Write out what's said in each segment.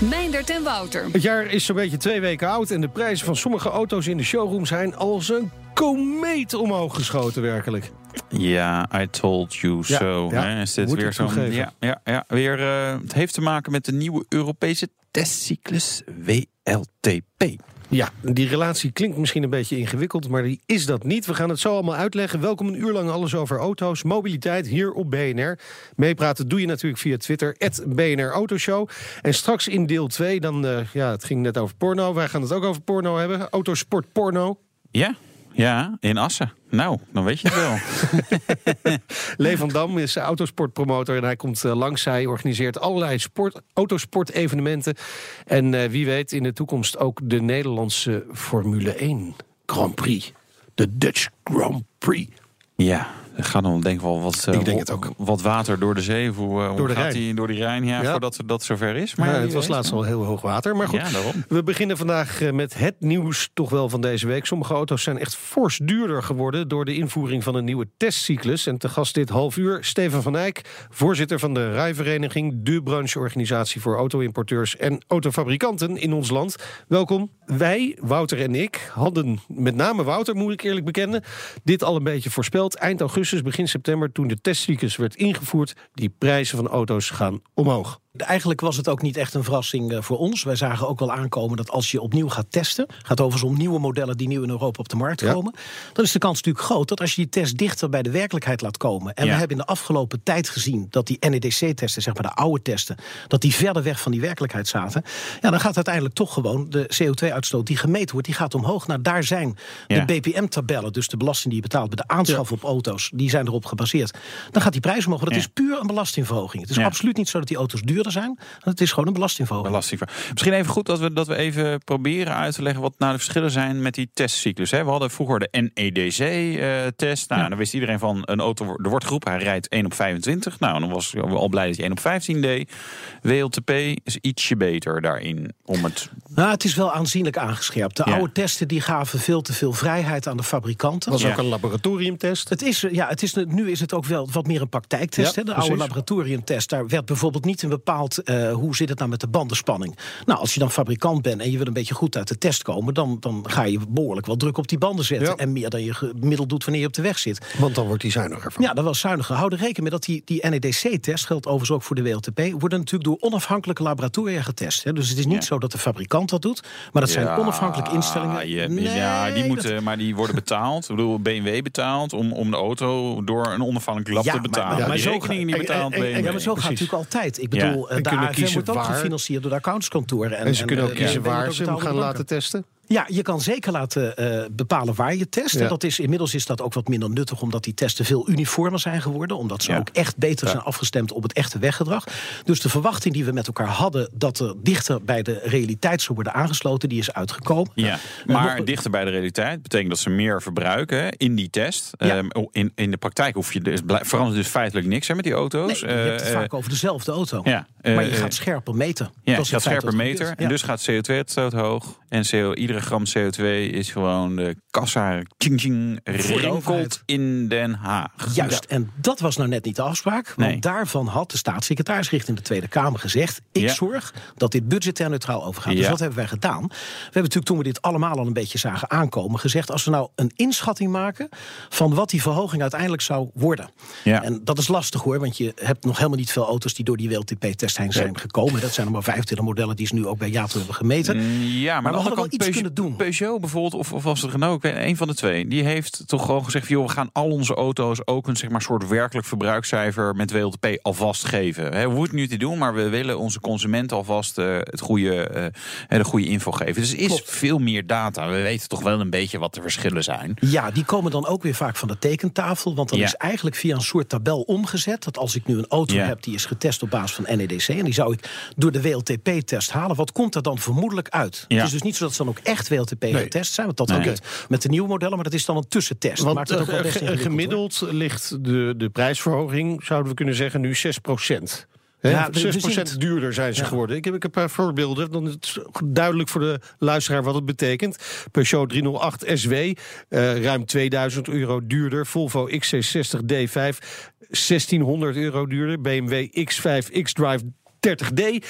Meindert en Wouter. Het jaar is zo'n beetje twee weken oud en de prijzen van sommige auto's in de showroom zijn als een komeet omhoog geschoten, werkelijk. Ja, I told you Ja, so. ja, hè? Is dit moet weer zo'n. Ja, ja, ja, weer. eh, het heeft te maken met de nieuwe Europese testcyclus WLTP. Ja, die relatie klinkt misschien een beetje ingewikkeld, maar die is dat niet. We gaan het zo allemaal uitleggen. Welkom een uur lang alles over auto's, mobiliteit hier op BNR. Meepraten doe je natuurlijk via Twitter, BNR Autoshow. En straks in deel 2, dan, eh, ja, het ging net over porno. Wij gaan het ook over porno hebben. Autosport porno. Ja, ja, in Assen. Nou, dan weet je het wel. Lee van Dam is autosportpromotor en hij komt eh, langs. Hij organiseert allerlei sport, autosport-evenementen. En eh, wie weet in de toekomst ook de Nederlandse Formule 1 Grand Prix. De Dutch Grand Prix. ja, gaat dan denk ik wel wat, eh, Ik denk het ook. wat water door de zee. Hoe, eh, hoe Door de gaat die door die Rijn? Ja, Ja. voordat dat zover is. Maar ja, het was laatst al heel hoog water. Maar goed, we beginnen vandaag eh, met het nieuws toch wel van deze week. Sommige auto's zijn echt fors duurder geworden... door de invoering van een nieuwe testcyclus. En te gast dit half uur Steven van Eyck... voorzitter van de Rijvereniging... de brancheorganisatie voor auto-importeurs en autofabrikanten in ons land. Welkom. Wij, Wouter en ik, hadden, met name Wouter moet ik eerlijk bekennen... dit al een beetje voorspeld. Eind augustus, begin september, toen de testcyclus werd ingevoerd... die prijzen van auto's gaan omhoog. Eigenlijk was het ook niet echt een verrassing eh, voor ons. Wij zagen ook wel aankomen dat als je opnieuw gaat testen... gaat overigens om nieuwe modellen die nieuw in Europa op de markt Ja. komen... dan is de kans natuurlijk groot dat als je die test dichter bij de werkelijkheid laat komen... en Ja. we hebben in de afgelopen tijd gezien dat die NEDC-testen, zeg maar de oude testen... dat die verder weg van die werkelijkheid zaten... ja, dan gaat uiteindelijk toch gewoon de CO2-uitstoot die gemeten wordt... die gaat omhoog. Nou, daar zijn Ja. de BPM-tabellen, dus de belasting die je betaalt... bij de aanschaf op auto's, die zijn erop gebaseerd. Dan gaat die prijs omhoog. Ja. is puur een belastingverhoging. Het is absoluut niet zo dat die auto's duurder zijn. Het is gewoon een belastingverhoging. Belasting. Misschien even goed dat we, dat we even proberen uit te leggen wat nou de verschillen zijn met die testcyclus. Hè. We hadden vroeger de NEDC-test. nou, dan wist iedereen van een auto, er wordt geroepen, hij rijdt 1 op 25. Nou, dan was we al blij dat hij 1 op 15 deed. WLTP is ietsje beter daarin om het. Nou, het is wel aanzienlijk aangescherpt. De Ja. oude testen die gaven veel te veel vrijheid aan de fabrikanten. was Ja. ook een laboratoriumtest. Het is, eh, ja, het is, nu is het ook wel wat meer een praktijktest. Ja, hè. De precies. oude laboratoriumtest, daar werd bijvoorbeeld niet in eh, hoe zit het nou met de bandenspanning. Nou, als je dan fabrikant bent en je wil een beetje goed uit de test komen... dan, dan ga je behoorlijk wel druk op die banden zetten. Ja. En meer dan je gemiddeld doet wanneer je op de weg zit. Want dan wordt die zuiniger van. Ja, dat was zuiniger. Hou er rekening mee dat die, die NEDC-test, geldt overigens ook voor de WLTP... worden natuurlijk door onafhankelijke laboratoria getest. Hè. Dus het is niet Ja. zo dat de fabrikant dat doet... maar dat zijn onafhankelijke instellingen. je- Nee, ja, die dat- moeten, maar die worden betaald. Ik bedoel, BMW betaalt om, om de auto door een onafhankelijk lab Ja, te maar- betalen. maar- maar die zo rekeningen die ga- betaalt en- en- en- BMW. Ja, maar zo gaat het natuurlijk altijd. Ik Ja. Bedoel, eh, En de kunnen AFM kiezen wordt ook waar- gefinancierd door de accountskantoren. En ze kunnen ook eh, kiezen waar ze hem gaan laten testen. Ja, je kan zeker laten eh, bepalen waar je test. En. Dat is, inmiddels is dat ook wat minder nuttig, omdat die testen veel uniformer zijn geworden. Omdat ze Ja. ook echt beter zijn afgestemd op het echte weggedrag. Dus de verwachting die we met elkaar hadden dat er dichter bij de realiteit zou worden aangesloten, die is uitgekomen. Ja, Maar maar nog- dichter bij de realiteit betekent dat ze meer verbruiken hè, in die test. Ja. Oh, in, in de praktijk hoef je dus, verandert dus feitelijk niks hè, met die auto's. Nee, je hebt het Eh, vaak over dezelfde auto. ja, maar je eh, gaat scherper meten. Ja, je gaat scherper er gebeurt. en dus gaat CO2-uitstoot hoog. En CO, iedere gram CO2 is gewoon de kassa ching ching rinkelt in Den Haag. Juist, en dat was nou net niet de afspraak. Want Nee. daarvan had de staatssecretaris richting de Tweede Kamer gezegd... ik Ja. zorg dat dit budgetair neutraal overgaat. Dus wat hebben wij gedaan? We hebben natuurlijk toen we dit allemaal al een beetje zagen aankomen... gezegd als we nou een inschatting maken... van wat die verhoging uiteindelijk zou worden. Ja. En dat is lastig hoor, want je hebt nog helemaal niet veel auto's... die door die WLTP-test heen zijn gekomen. Dat zijn er maar 25 modellen die ze nu ook bij JATO hebben gemeten. Ja, maar, Maar we hadden wel iets kant, doen. Peugeot bijvoorbeeld, of, of was het Renault, ik weet een van de twee, die heeft toch gewoon gezegd: joh, we gaan al onze auto's ook een zeg maar, soort werkelijk verbruikscijfer met WLTP alvast geven. He, we het nu te doen, maar we willen onze consumenten alvast uh, het goede, uh, de goede info geven. Dus is Klopt. veel meer data. We weten toch wel een beetje wat de verschillen zijn. Ja, die komen dan ook weer vaak van de tekentafel. Want dan ja. is eigenlijk via een soort tabel omgezet. Dat als ik nu een auto ja. heb die is getest op basis van NEDC. En die zou ik door de WLTP-test halen. Wat komt er dan vermoedelijk uit? Ja. Het is dus niet zo dat ze dan ook echt WLTP nee. getest zijn. Want dat nee. ook met de nieuwe modellen. Maar dat is dan een tussentest. Want Maakt het ook wel uh, gemiddeld ligt de, de prijsverhoging, zouden we kunnen zeggen, nu 6 procent. Ja, 6% duurder zijn ze ja. geworden. Ik heb, ik heb een paar voorbeelden. Dan is het duidelijk voor de luisteraar wat het betekent. Peugeot 308 SW, uh, ruim 2000 euro duurder. Volvo XC60 D5, 1600 euro duurder. BMW X5 X-Drive 30D,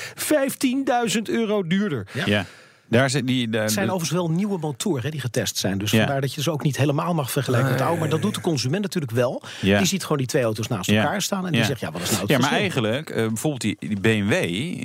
15.000 euro duurder. Ja. ja. Daar zit die, de, het zijn overigens wel nieuwe motoren die getest zijn. Dus ja. vandaar dat je ze ook niet helemaal mag vergelijken met de oude. Maar dat doet de consument natuurlijk wel. Ja. Die ziet gewoon die twee auto's naast elkaar staan. En die zegt, ja, wat is nou het Ja, maar eigenlijk, uh, bijvoorbeeld die, die, BMW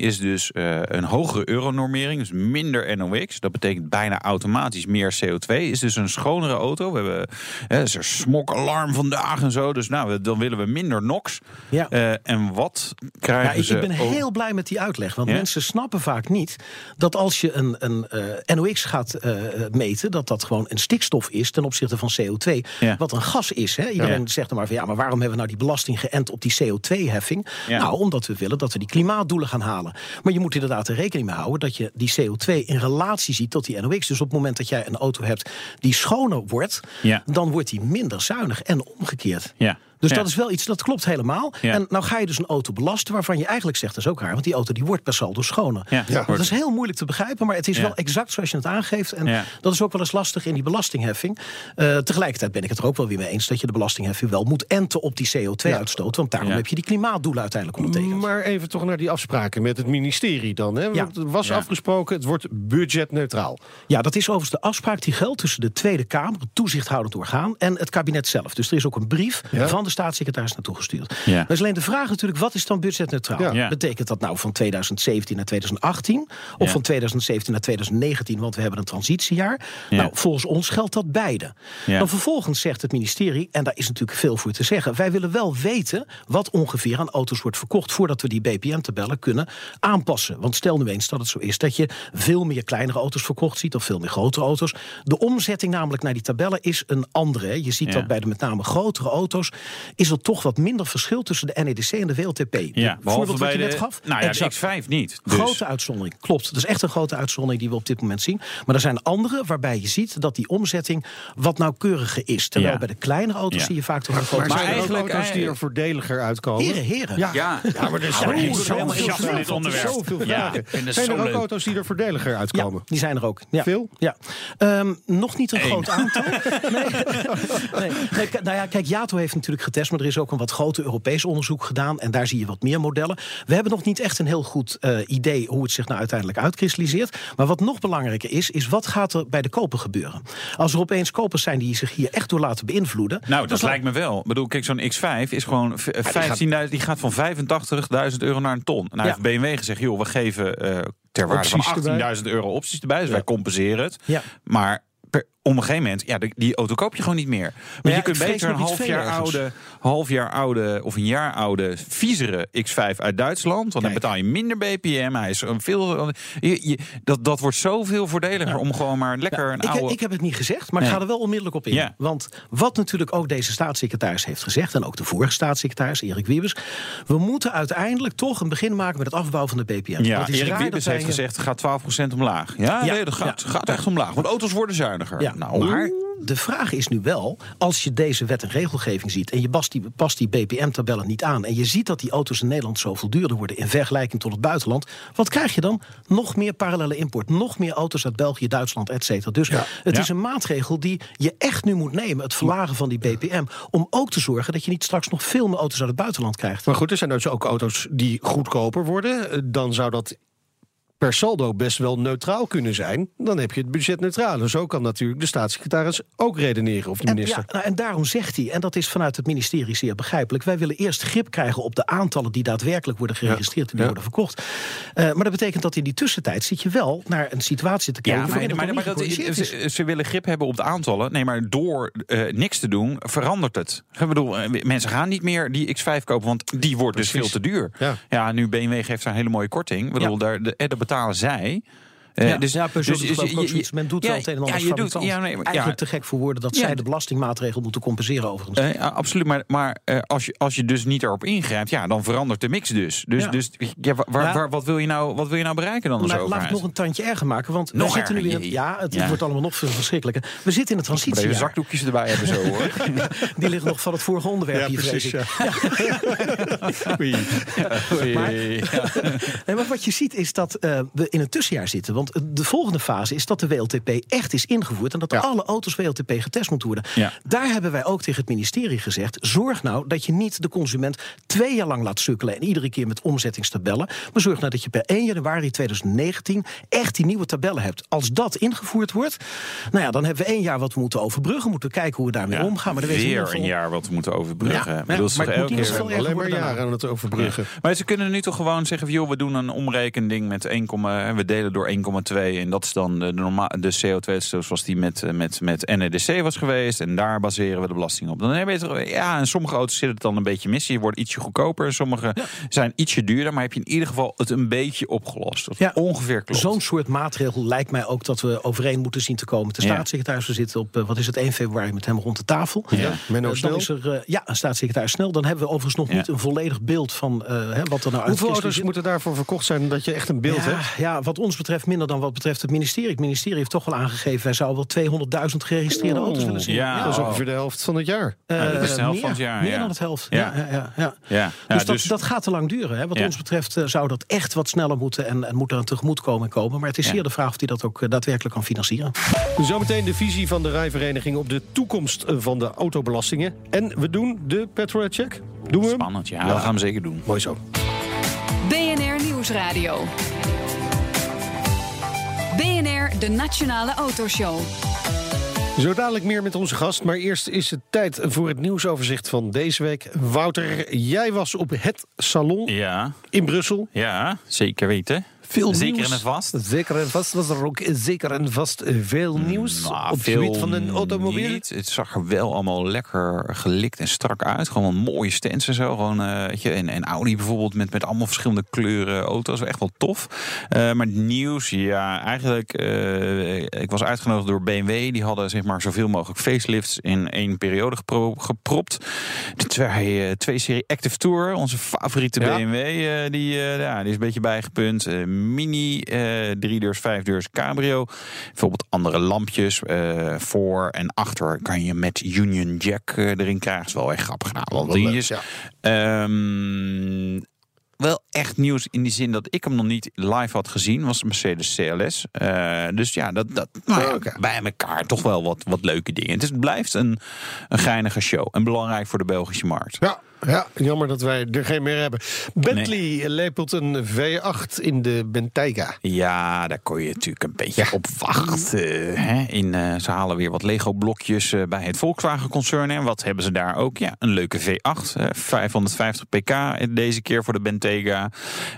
is dus uh, een hogere euronormering. Dus minder NOx. Dat betekent bijna automatisch meer CO2. Is dus een schonere auto. We hebben hè, is er smokalarm vandaag en zo. Dus nou, dan willen we minder NOx. Ja. Uh, en wat krijgen ja, ik, ze... Ik ben heel blij met die uitleg. Want mensen snappen vaak niet dat als je een, een uh, NOx gaat uh, meten, dat dat gewoon een stikstof is ten opzichte van CO2. Ja. Wat een gas is. Hè? Iedereen ja. zegt dan maar van ja, maar waarom hebben we nou die belasting geënt op die CO2-heffing? Ja. Nou, omdat we willen dat we die klimaatdoelen gaan halen. Maar je moet inderdaad er rekening mee houden dat je die CO2 in relatie ziet tot die NOx. Dus op het moment dat jij een auto hebt die schoner wordt, dan wordt die minder zuinig en omgekeerd. Ja. Dus ja. dat is wel iets, dat klopt helemaal. Ja. En nou ga je dus een auto belasten waarvan je eigenlijk zegt, dat is ook raar, want die auto die wordt per saldo schoner. Ja. Dat is heel moeilijk te begrijpen, maar het is wel exact zoals je het aangeeft. En dat is ook wel eens lastig in die belastingheffing. Uh, tegelijkertijd ben ik het er ook wel weer mee eens dat je de belastingheffing wel moet enten op die CO2-uitstoot. Want daarom heb je die klimaatdoelen uiteindelijk ondertekend. Maar even toch naar die afspraken met het ministerie dan. Hè? Het was afgesproken, het wordt budgetneutraal. Ja, dat is overigens de afspraak die geldt tussen de Tweede Kamer, het toezichthoudend orgaan, en het kabinet zelf. Dus er is ook een brief van de staatssecretaris naartoe gestuurd. Ja. Maar is alleen de vraag natuurlijk, wat is dan budgetneutraal? Ja. Betekent dat nou van 2017 naar 2018? Of van 2017 naar 2019, want we hebben een transitiejaar? Nou, volgens ons geldt dat beide. Dan vervolgens zegt het ministerie, en daar is natuurlijk veel voor te zeggen... wij willen wel weten wat ongeveer aan auto's wordt verkocht... voordat we die BPM-tabellen kunnen aanpassen. Want stel nu eens dat het zo is dat je veel meer kleinere auto's verkocht ziet... of veel meer grotere auto's. De omzetting namelijk naar die tabellen is een andere. Je ziet dat bij de met name grotere auto's is er toch wat minder verschil tussen de NEDC en de WLTP. Ja, voorbeeld wat je net gaf. Nou ja, exact. de X5 niet. Dus. Grote uitzondering, klopt. Dat is echt een grote uitzondering die we op dit moment zien. Maar er zijn andere waarbij je ziet dat die omzetting wat nauwkeuriger is. Terwijl ja. bij de kleinere auto's ja. zie je vaak toch een grote Maar, maar eigenlijk auto's die er voordeliger uitkomen. Heren, heren. Ja, ja. ja maar er zijn zoveel dit onderwerp. Zoveel vragen. Zijn er ook auto's die er voordeliger uitkomen? die zijn er ook. Veel? Ja. Um, nog niet een Eén. groot aantal. nee. nee. nee. Nou ja, kijk, Jato heeft natuurlijk getest, maar er is ook een wat groter Europees onderzoek gedaan. En daar zie je wat meer modellen. We hebben nog niet echt een heel goed uh, idee hoe het zich nou uiteindelijk uitkristalliseert. Maar wat nog belangrijker is, is wat gaat er bij de kopen gebeuren? Als er opeens kopers zijn die zich hier echt door laten beïnvloeden. Nou, dat lijkt me wel. Ik bedoel, kijk, zo'n X5 is gewoon 15.000, die, die, gaat van 85.000 euro naar een ton. Nou, ja. heeft BMW gezegd, joh, we geven uh, ter waarde van 18.000 euro opties erbij. Dus ja. wij compenseren het. Ja. Maar op een gegeven moment, ja, die auto koop je gewoon niet meer. Maar ja, je kunt beter een half jaar, oude, half jaar oude of een jaar oude viezere X5 uit Duitsland. Want Kijk. dan betaal je minder BPM. Hij is een veel. Je, je, dat, dat wordt zoveel voordeliger ja. om gewoon maar lekker ja, een ik, oude. Ik heb het niet gezegd, maar nee. ik ga er wel onmiddellijk op in. Want wat natuurlijk ook deze staatssecretaris heeft gezegd, en ook de vorige staatssecretaris, Erik Wiebes, we moeten uiteindelijk toch een begin maken met het afbouwen van de BPM. Ja, Erik Wiebes heeft gezegd, gaat 12% omlaag. Ja, nee, dat gaat, gaat echt omlaag. Want auto's worden zuiniger. Ja. Nou, maar de vraag is nu wel, als je deze wet en regelgeving ziet... en je past die, past die BPM-tabellen niet aan... en je ziet dat die auto's in Nederland zoveel duurder worden... in vergelijking tot het buitenland, wat krijg je dan? Nog meer parallele import, nog meer auto's uit België, Duitsland, et cetera. Dus ja. het ja. is een maatregel die je echt nu moet nemen... het verlagen van die BPM, om ook te zorgen... dat je niet straks nog veel meer auto's uit het buitenland krijgt. Maar goed, er zijn dus ook auto's die goedkoper worden. Dan zou dat per saldo best wel neutraal kunnen zijn. Dan heb je het budget neutraal. En zo kan natuurlijk de staatssecretaris ook redeneren, of de En, minister. ja, nou, en daarom zegt hij, en dat is vanuit het ministerie zeer begrijpelijk... wij willen eerst grip krijgen op de aantallen die daadwerkelijk worden geregistreerd... en die Ja. worden verkocht. Eh, maar dat betekent dat in die tussentijd zit je wel naar een situatie te kijken... Ja, waarin maar, maar, dat is, ze, ze willen grip hebben op de aantallen. Nee, maar door eh, niks te doen, verandert het. Ik bedoel, eh, mensen gaan niet meer die X5 kopen, want die wordt dus veel te duur. Ja. Ja, nu BMW geeft daar een hele mooie korting. Ik bedoel, Ja. daar, de, eh, dat betalen zij. Eh, Ja, dus, ja, dus- ook je- zoiets. Men doet ja, wel het een en ander ja, je doet, ja, nee, maar- Eigenlijk te gek voor woorden dat Ja. zij de belastingmaatregel moeten compenseren overigens. Eh, absoluut, maar, maar eh, als, je, als je dus niet erop ingrijpt, ja, dan verandert de mix dus. Dus, Ja. dus ja, waar, waar- Ja. waar- wat, wil je nou, wat wil je nou bereiken dan als Maar laat overheid? het nog een tandje erger maken, want Nog we zitten nu in het, ja, het Ja. wordt allemaal nog veel verschrikkelijker. We zitten in het Moet even zakdoekjes erbij hebben zo hoor. Die liggen nog van het vorige onderwerp Ja, hier, precies. vrees ik. Ja. Maar- Nee, maar wat je ziet is dat eh, we in een tussenjaar zitten. Want de volgende fase is dat de WLTP echt is ingevoerd... en dat Ja. alle auto's WLTP getest moeten worden. Ja. Daar hebben wij ook tegen het ministerie gezegd... zorg nou dat je niet de consument twee jaar lang laat sukkelen... en iedere keer met omzettingstabellen. Maar zorg nou dat je per 1 januari 2019 echt die nieuwe tabellen hebt. Als dat ingevoerd wordt, nou ja, dan hebben we één jaar wat we moeten overbruggen. Moeten we kijken hoe we daarmee Ja, omgaan. Maar dan weten we in weer een jaar wat we moeten overbruggen. Ja, maar het moet niet veel Alleen maar jaren aan het overbruggen. Maar ze kunnen nu toch gewoon zeggen: joh, we doen een omrekending met 1, we delen door 1,2. En dat is dan de, de, norma- de CO2-uitstoot zoals die met, eh, met, met NEDC was geweest. En daar baseren we de belasting op. Dan heb je het, ja, en sommige auto's zitten het dan een beetje mis. Je wordt ietsje goedkoper. Sommige zijn ietsje duurder. Maar heb je in ieder geval het een beetje opgelost. Dat Ja. ongeveer klopt. Zo'n soort maatregel lijkt mij ook dat we overeen moeten zien te komen. De staatssecretaris, we zitten op, eh, wat is het, 1 februari met hem rond de tafel. Ja. Menno Eh, Snel. dan is er, ja, een staatssecretaris snel. Dan hebben we overigens nog Ja. niet een volledig beeld van eh, hè, wat er nou uit Hoeveel auto's zit. moeten daarvoor verkocht zijn dat je echt een beeld ja, hebt? ja, wat ons betreft minder dan wat betreft het ministerie. Het ministerie heeft toch wel aangegeven... wij zouden wel 200.000 geregistreerde auto's willen zien. Ja. Dat is Oh. ongeveer de helft van het jaar. Eh, Ja, dat is de helft meer, van het jaar, Meer ja. dan het helft. Ja. Ja. Ja, ja, ja. ja. Ja, Dus, dat, dat gaat te lang duren. Hè? Wat Ja. ons betreft eh, zou dat echt wat sneller moeten... en, en moet er een tegemoetkomen komen. Maar het is Ja. zeer de vraag of hij dat ook eh, daadwerkelijk kan financieren. Zometeen de visie van de rijvereniging op de toekomst van de autobelastingen. En we doen de petrol check. Doen we? Spannend, ja, dat gaan we zeker doen. Mooi zo. BNR Nieuwsradio. BNR, de Nationale Autoshow. Zo dadelijk meer met onze gast, maar eerst is het tijd voor het nieuwsoverzicht van deze week. Wouter, jij was op het salon Ja, in Brussel. ja zeker weten. Veel zeker nieuws. en vast. Zeker en vast was er ook zeker en vast veel nieuws Nou, op het gebied van een automobiel. niet. Het zag er wel allemaal lekker gelikt en strak uit. Gewoon mooie stands en zo. Gewoon, weet je, en, en Audi bijvoorbeeld met, met allemaal verschillende kleuren auto's. Echt wel tof. Eh, maar nieuws, ja, eigenlijk... eh, ik was uitgenodigd door BMW. Die hadden zeg maar zoveel mogelijk facelifts in één periode gepro- gepropt. De twee, twee serie Active Tour, onze favoriete Ja. BMW, die, ja, die is een beetje bijgepunt. Mini, eh drie deurs, vijf deurs cabrio. Bijvoorbeeld andere lampjes eh, voor en achter kan je met Union Jack eh, erin krijgen. Dat is wel echt grappig. Want Wel leuk, ja. ehm, wel echt nieuws in die zin dat ik hem nog niet live had gezien. Was de Mercedes CLS. Dus ja, dat, dat nou ja, bij elkaar toch wel wat, wat leuke dingen. Het, is, het blijft een, een geinige show. En belangrijk voor de Belgische markt. Ja, ja, jammer dat wij er geen meer hebben. Bentley lepelt een V8 in de Bentayga. Ja, daar kon je natuurlijk een beetje op wachten. Hè? In, eh, ze halen weer wat Lego-blokjes eh, bij het Volkswagen-concern. En wat hebben ze daar ook? Ja, een leuke V8. eh, 550 pk deze keer voor de Bentayga.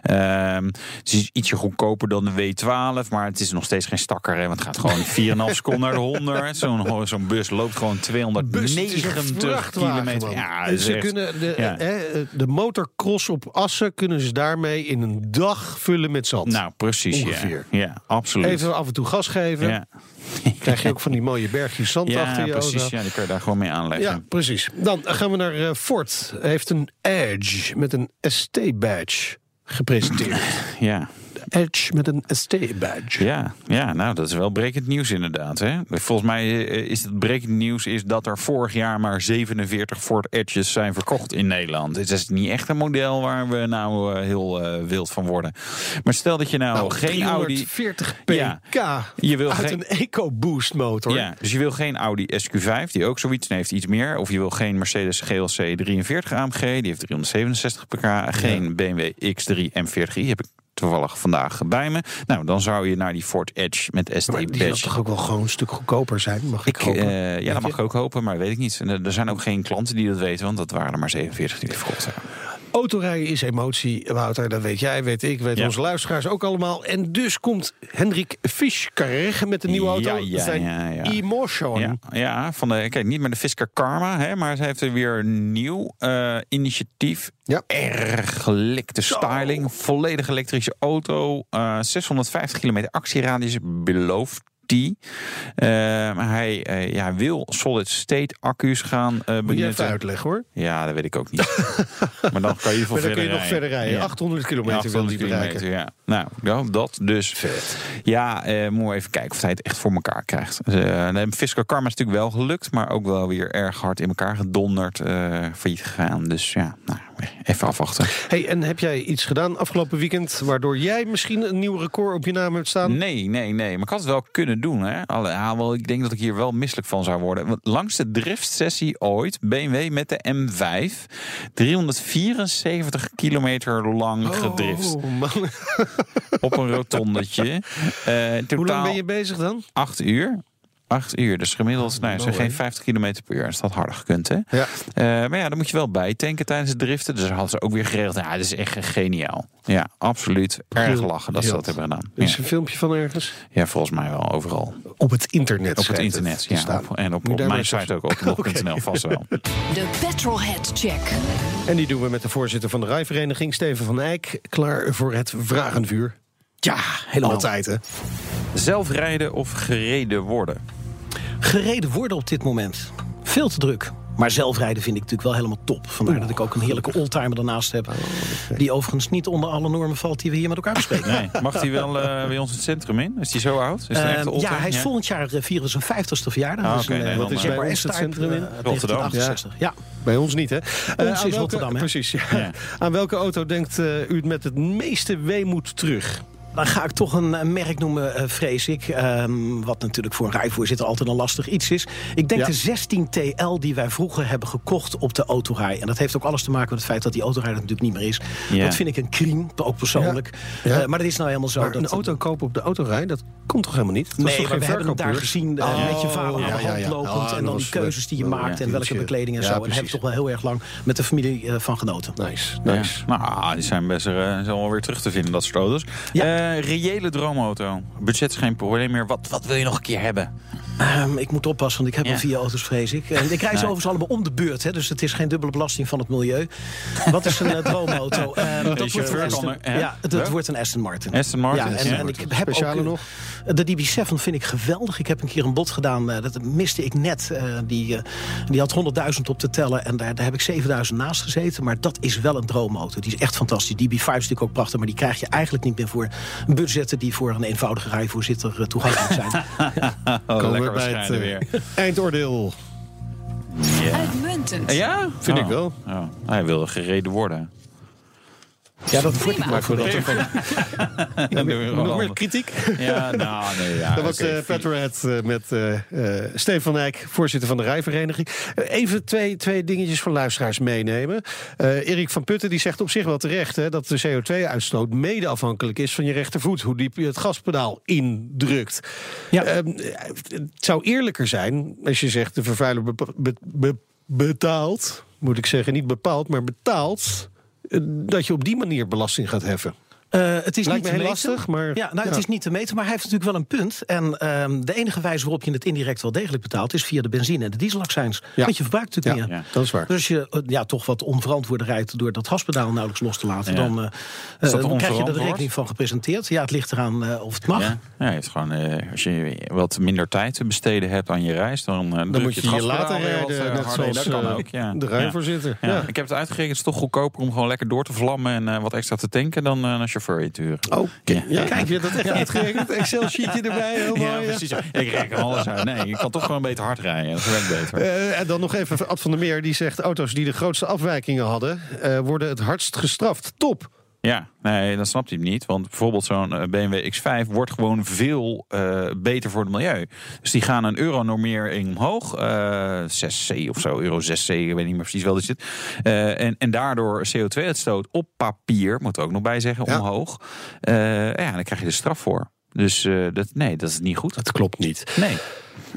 Ehm, het is ietsje goedkoper dan de W12. Maar het is nog steeds geen stakker. Hè? Want het gaat gewoon 4,5 seconden naar de 100. Zo'n zo'n bus loopt gewoon 290 kilometer. Ja, ze echt- kunnen de, ja. eh, de motorcross op Assen kunnen ze daarmee in een dag vullen met zand. Nou, precies. Ongeveer. Ja, ja absoluut. Even af en toe gas geven. ja. Krijg je ook van die mooie bergjes zand Ja, achter je precies. auto. Ja, die kun je daar gewoon mee aanleggen. Ja, precies. Dan gaan we naar eh, Ford. Hij heeft een Edge met een ST-badge gepresenteerd. ja. Edge met een ST-badge. Ja, ja, nou dat is wel brekend nieuws inderdaad. Hè? Volgens mij eh, is het brekend nieuws is dat er vorig jaar maar 47 Ford Edges zijn verkocht in Nederland. Het is niet echt een model waar we nou eh, heel eh, wild van worden. Maar stel dat je nou, Nou, geen Audi... 340 pk Ja. Je wil uit geen- een EcoBoost motor. Ja, dus je wil geen Audi SQ5, die ook zoiets heeft, iets meer. Of je wil geen Mercedes GLC 43 AMG, die heeft 367 pk. Geen BMW X3 M40i, heb ik toevallig vandaag bij me. Nou, dan zou je naar die Ford Edge met ST Maar die Badge. toch ook wel gewoon een stuk goedkoper zijn, mag ik, Ik, hopen. eh, ja, dat mag ik ook hopen, maar weet ik niet. En er- zijn ook geen klanten die dat weten, want dat waren er maar 47 die verkocht hebben. Autorijden is emotie, Wouter. Dat weet jij, weet ik, weet Ja. onze luisteraars ook allemaal. En dus komt Hendrik Fischker met een nieuwe auto. Ja, ja, zijn ja, ja. Emotion. Ja, van de, kijk, niet meer de Fisker Karma, hè, maar ze heeft er weer een nieuw eh, initiatief. Ja. Erg gelikte styling, volledig elektrische auto, eh 650 kilometer actieradius belooft die. Eh, maar hij eh, ja, wil solid state accu's gaan eh Moet je even uitleggen hoor. Ja, dat weet ik ook niet. maar dan kan je voor verder kun je nog verder rijden. Ja. 800 kilometer Ja, wil 800 hij bereiken. kilometer, ja. Nou, ja, dat dus. Ja, eh moet even kijken of hij het echt voor elkaar krijgt. Uh, de Fiscal Karma is natuurlijk wel gelukt, maar ook wel weer erg hard in elkaar gedonderd, eh failliet gegaan. Dus ja, nou, even afwachten. Hey, en heb jij iets gedaan afgelopen weekend... waardoor jij misschien een nieuw record op je naam hebt staan? Nee, nee, nee. Maar ik had het wel kunnen doen. Hè? Alle, ja, wel, ik denk dat ik hier wel misselijk van zou worden. Want langs de driftsessie ooit, BMW met de M5, 374 kilometer lang gedrift. Oh, man. Op een rotondetje. Eh Hoe lang ben je bezig dan? acht uur. Acht uur, dus gemiddeld nou, zijn geen 50 kilometer per uur. Dat had harder gekund, hè? Ja. Eh, maar ja, dan moet je wel bijtanken tijdens het driften. Dus hadden ze ook weer geregeld. Ja, dat is echt geniaal. Ja, absoluut. Erg lachen dat ze dat hebben gedaan. Is Ja. er een filmpje van ergens? ja, volgens mij wel overal. Op het internet. Op het internet, te ja. Op- en op, mijn site ook, op blog.nl vast wel. De Petrolhead Check. En die doen we met de voorzitter van de rijvereniging, Steven van Eyck. Klaar voor het vragenvuur. Ja, helemaal. Altijd, hè? Zelf rijden of gereden worden? Gereden worden op dit moment. Veel te druk. Maar zelfrijden vind ik natuurlijk wel helemaal top. Vandaar dat ik ook een heerlijke oldtimer ernaast heb. Die overigens niet onder alle normen valt die we hier met elkaar bespreken. Nee. Mag hij wel eh, bij ons het centrum in? Is hij zo oud? Is een Ehm, ja, hij is volgend jaar eh, vieren zijn 50ste verjaardag. Ah, Dus oké, een, nee, eh, wat Jaguar bij ons het centrum in? Rotterdam. 1968. Ja. Bij ons niet, hè? Eh, is aan welke, Rotterdam, hè? Precies, ja. Ja. Aan welke auto denkt u het met het meeste weemoed terug? Dan ga ik toch een, een merk noemen, eh, vrees ik. Ehm, wat natuurlijk voor een rijvoorzitter altijd een lastig iets is. Ik denk Ja. de 16 TL die wij vroeger hebben gekocht op de autorij. En dat heeft ook alles te maken met het feit dat die autorij er natuurlijk niet meer is. Ja. Dat vind ik een crime, ook persoonlijk. Ja. Ja. Eh, maar dat is nou helemaal zo. Maar dat, een auto kopen op de autorij, dat komt toch helemaal niet? Dat Nee, toch we hebben hem daar gezien eh, Oh, met je vader aan de ja, hand ja. lopend. Oh, en dat dan die keuzes die je leuk. maakt Ja, en welke bekleding en Ja, zo. En daar heb ik toch wel heel erg lang met de familie van genoten. Nice, nice. Ja. Nou, die zijn best uh, zijn wel weer terug te vinden, dat soort auto's. Ja. Eh, reële droomauto. Budget is geen probleem meer. Wat, wat wil je nog een keer hebben? Ehm, ik moet oppassen, want ik heb Ja. al vier auto's, vrees ik. En ik reis overigens allemaal om de beurt, hè, dus het is geen dubbele belasting van het milieu. Wat is een eh, droomauto? Ehm, dat wordt een Aston, ja, het, het wordt een Aston Martin. Aston Martin, Ja, en, ik heb ook Speciale eh, nog? de DB7 vind ik geweldig. Ik heb een keer een bod gedaan, eh, dat miste ik net. Eh, die, eh, die had 100.000 op te tellen en daar, daar heb ik 7.000 naast gezeten. Maar dat is wel een droomauto. Die is echt fantastisch. DB5 is natuurlijk ook prachtig, maar die krijg je eigenlijk niet meer voor budgetten die voor een eenvoudige rijvoorzitter eh, toegankelijk zijn. Oh, We bij het waarschijnlijk eh, weer. eindoordeel. Uitmuntend. Ja? Vind ik Oh. wel. Oh. Hij wilde gereden worden. Ja, dat wordt Prima. maar. En doen we Nog meer kritiek? Ja, nou, nee, ja. Dat was de Petrohead eh, met eh eh Steven van Eyck, voorzitter van de rijvereniging. Eh, even twee, twee dingetjes van luisteraars meenemen. Eh Erik van Putten die zegt op zich wel terecht... Hè, dat de CO2-uitstoot mede afhankelijk is van je rechtervoet. Hoe diep je het gaspedaal indrukt. Ja. Ehm, het zou eerlijker zijn als je zegt... de vervuiler be- be- be- betaalt, moet ik zeggen, niet bepaald, maar betaalt... eh, dat je op die manier belasting gaat heffen. Eh, het is Lijkt niet heel lastig, maar- Ja, nou, het is niet te meten, maar hij heeft natuurlijk wel een punt. En ehm, de enige wijze waarop je het indirect wel degelijk betaalt... is via de benzine en de dieselaccijns. Ja. Want je verbruikt natuurlijk Ja, meer. Ja. dat is waar. Dus als je eh, ja, toch wat onverantwoord rijdt... door dat gaspedaal nauwelijks los te laten... Dan, eh, dan krijg je er de rekening van gepresenteerd. Ja, het ligt eraan of het mag. Ja, ja je hebt gewoon, als je wat minder tijd te besteden hebt aan je reis, dan, Dan moet je het je later rijden, net zoals dat kan ook. Ja. de rijvoorzitter. Ja. Ik heb het uitgerekend, het is toch goedkoper om gewoon lekker door te vlammen en wat extra te tanken dan eh, een chauffeur je te huren. Ja. ja. kijk, je hebt dat echt uitgerekend. Excel-sheetje erbij, heel mooi. Ja, ja. precies. Ik reken alles uit. Nee, je kan toch gewoon beter hard rijden. Dat werkt beter. Eh, en dan nog even Ad van der Meer, die zegt... auto's die de grootste afwijkingen hadden... eh, worden het hardst gestraft. Top. Ja, nee, dan snapt hij het niet. Want bijvoorbeeld zo'n eh, BMW X5 wordt gewoon veel uh, beter voor het milieu. Dus die gaan een euronormering omhoog. Uh, 6C of zo, euro 6C, ik weet niet meer precies wel dat zit. Uh, en, en daardoor CO2-uitstoot op papier, moet er ook nog bij zeggen, ja. omhoog. ja, dan krijg je de straf voor. Dus dat, nee, dat is niet goed. Dat klopt niet. Nee.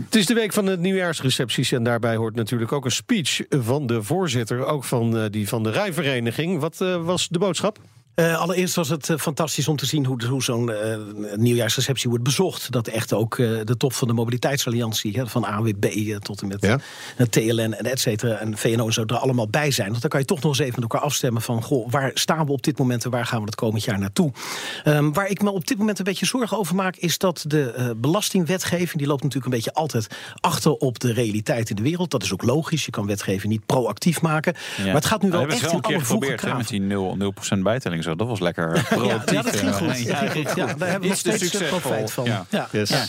Het is de week van de nieuwjaarsrecepties en daarbij hoort natuurlijk ook een speech van de voorzitter, ook van die van de rijvereniging. Wat was de boodschap? Uh, allereerst was het uh, fantastisch om te zien hoe, hoe zo'n uh, nieuwjaarsreceptie wordt bezocht. Dat echt ook de top van de mobiliteitsalliantie, hè, van AWB tot en met ja. TLN en et cetera, en VNO en zo er allemaal bij zijn. Want dan kan je toch nog eens even met elkaar afstemmen van, goh, waar staan we op dit moment en waar gaan we het komend jaar naartoe? Um, waar ik me op dit moment een beetje zorgen over maak, is dat de belastingwetgeving, die loopt natuurlijk een beetje altijd achter op de realiteit in de wereld. Dat is ook logisch, je kan wetgeving niet proactief maken. Ja. Maar het gaat nu wel echt wel in alle geprobeerd met die 0%, 0 bijtelling. Zo. Dat was lekker productief. Ja, dat ging goed. Ja, goed. Ja, daar hebben we nog steeds profijt van. Ja. Ja. Yes. ja.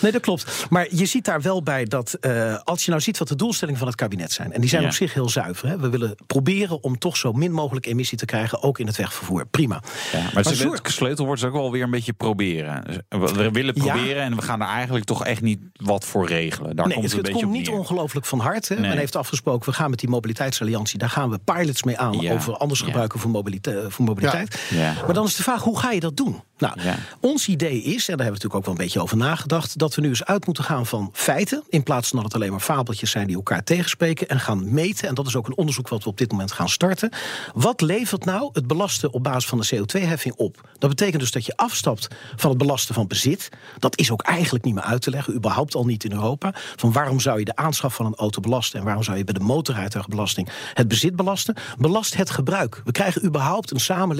Nee, dat klopt. Maar je ziet daar wel bij dat uh, als je nou ziet wat de doelstellingen van het kabinet zijn... en die zijn op zich heel zuiver. Hè. We willen proberen om toch zo min mogelijk emissie te krijgen... ook in het wegvervoer. Prima. Ja, maar, maar het sleutelwoord is ook wel weer een beetje proberen. We willen proberen en we gaan er eigenlijk toch echt niet wat voor regelen. Daar nee, komt het, het, het een komt niet ongelooflijk van hart. Hè. Nee. Men heeft afgesproken, we gaan met die mobiliteitsalliantie... daar gaan we pilots mee aan over anders gebruiken voor mobiliteit. Voor mobiliteit. Ja. Maar dan is de vraag, hoe ga je dat doen? Nou, ja. ons idee is, en daar hebben we natuurlijk ook wel een beetje over nagedacht... dat we nu eens uit moeten gaan van feiten... in plaats van dat het alleen maar fabeltjes zijn die elkaar tegenspreken... en gaan meten, en dat is ook een onderzoek wat we op dit moment gaan starten... wat levert nou het belasten op basis van de CO2-heffing op? Dat betekent dus dat je afstapt van het belasten van bezit. Dat is ook eigenlijk niet meer uit te leggen, überhaupt al niet in Europa. Van waarom zou je de aanschaf van een auto belasten... en waarom zou je bij de motorrijtuigbelasting het bezit belasten? Belast het gebruik. We krijgen überhaupt een samenleving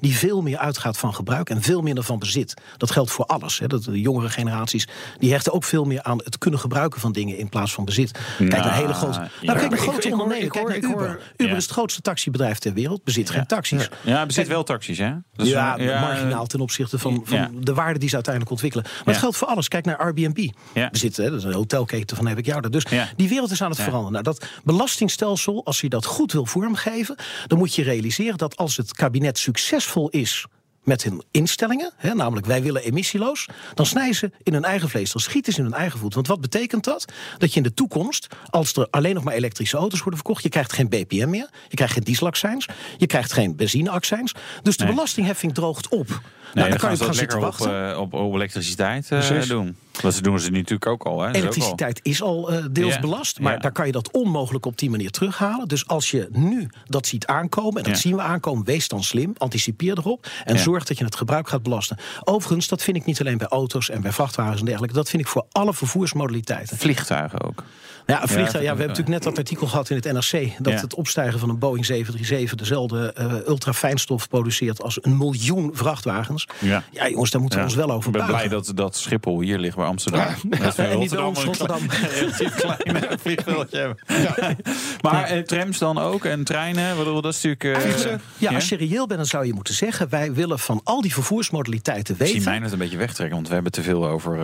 die veel meer uitgaat van gebruik en veel minder van bezit. Dat geldt voor alles. Hè. Dat de jongere generaties die hechten ook veel meer aan het kunnen gebruiken van dingen in plaats van bezit. Kijk naar hele grote. Nou, ja. kijk naar grote ondernemingen. Kijk naar Uber. Uber ja. is het grootste taxibedrijf ter wereld. Bezit ja. geen taxis. Ja, bezit wel taxis, hè? Dat is ja, ja, marginaal ten opzichte van, van de waarde die ze uiteindelijk ontwikkelen. Maar het geldt voor alles. Kijk naar Airbnb. Bezit, hè, dat is een hotelketen van heb ik jou. Dus die wereld is aan het veranderen. Nou, dat belastingstelsel, als je dat goed wil vormgeven, dan moet je realiseren dat als het kabinet succesvol is met hun instellingen, hè, namelijk wij willen emissieloos, dan snijden ze in hun eigen vlees, dan schieten ze in hun eigen voet. Want wat betekent dat? Dat je in de toekomst, als er alleen nog maar elektrische auto's worden verkocht, je krijgt geen BPM meer, je krijgt geen dieselaccijns, je krijgt geen benzineaccijns, dus de nee. belastingheffing droogt op. Nee, nou, dan, dan, kan je gaan lekker op, uh, op, op, elektriciteit uh, doen. Dat doen ze natuurlijk ook al. Hè? Elektriciteit is al uh, deels belast, maar ja. daar kan je dat onmogelijk op die manier terughalen. Dus als je nu dat ziet aankomen, en dat zien we aankomen, wees dan slim, anticipeer erop en zorg dat je het gebruik gaat belasten. Overigens, dat vind ik niet alleen bij auto's en bij vrachtwagens en dergelijke, dat vind ik voor alle vervoersmodaliteiten. Vliegtuigen ook. Ja, vliegtuig, ja, we hebben natuurlijk net dat artikel gehad in het NRC... dat ja. het opstijgen van een Boeing 737 dezelfde uh, ultrafijnstof produceert... als een miljoen vrachtwagens. Ja, ja jongens, daar moeten we ons wel over Ik ben blij dat, dat Schiphol hier ligt bij Amsterdam. Dat en niet Rotterdam. relatief klein vliegveldje hebben. Maar eh, trams dan ook en treinen? Bedoel, dat is natuurlijk... Uh, ja, als je reëel bent, dan zou je moeten zeggen... wij willen van al die vervoersmodaliteiten weten... Ik zie mij net een beetje wegtrekken, want we hebben te veel over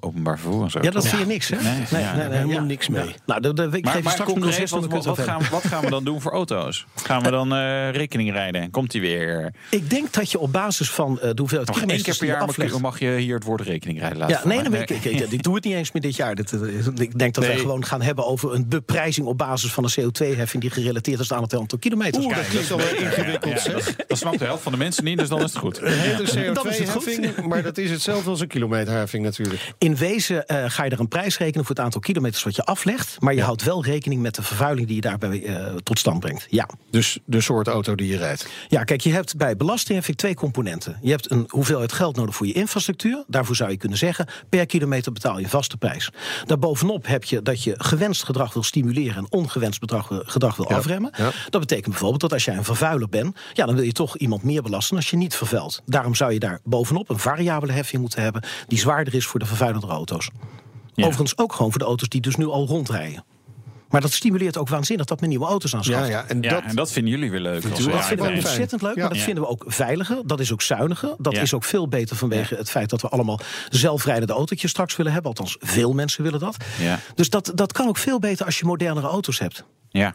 openbaar vervoer en zo. Ja, dat vind je niks, hè? Nee, nee, nee helemaal niks mee. Ja. Nou, de, de, ik maar, geef maar straks concreet, wat, wat, wat, gaan, wat gaan we dan doen voor auto's? Gaan we dan uh, rekening rijden? Komt die weer? Ik denk dat je op basis van uh, de hoeveelheid Nog één keer per jaar aflegt, mag je hier het woord rekening rijden laten. Ja, nee, nee, nee. Ik, ik, ik, ik, doe het niet eens meer dit jaar. Dit, ik denk dat nee. wij gewoon gaan hebben over een beprijzing op basis van een CO2-heffing die gerelateerd is aan het aantal kilometers. Oeh, dat klinkt wel ingewikkeld. Ja, dat, dat snapt de helft van de mensen niet, dus dan is het goed. Een hele CO2-heffing, maar dat is hetzelfde als een kilometerheffing natuurlijk. In wezen uh, ga je er een prijs rekenen voor het aantal kilometers wat je aflegt, maar je houdt wel rekening met de vervuiling die je daarbij uh, tot stand brengt. Ja. Dus de soort auto die je rijdt? Ja, kijk, je hebt bij belastingheffing twee componenten. Je hebt een hoeveelheid geld nodig voor je infrastructuur. Daarvoor zou je kunnen zeggen, per kilometer betaal je een vaste prijs. Daarbovenop heb je dat je gewenst gedrag wil stimuleren en ongewenst bedrag, gedrag wil ja. afremmen. Ja. Dat betekent bijvoorbeeld dat als jij een vervuiler bent, ja, dan wil je toch iemand meer belasten als je niet vervuilt. Daarom zou je daar bovenop een variabele heffing moeten hebben die zwaarder is voor de vervuilende auto's. Ja. Overigens ook gewoon voor de auto's die dus nu al rondrijden. Maar dat stimuleert ook waanzinnig dat men nieuwe auto's aanschaft. Ja, ja, en, dat, ja, en dat vinden jullie weer leuk. Dat vinden we ontzettend leuk, ja. maar dat vinden we ook veiliger. Dat is ook zuiniger. Dat is ook veel beter vanwege het feit dat we allemaal zelfrijdende autootjes straks willen hebben. Althans, veel mensen willen dat. Dus dat, dat kan ook veel beter als je modernere auto's hebt. Ja.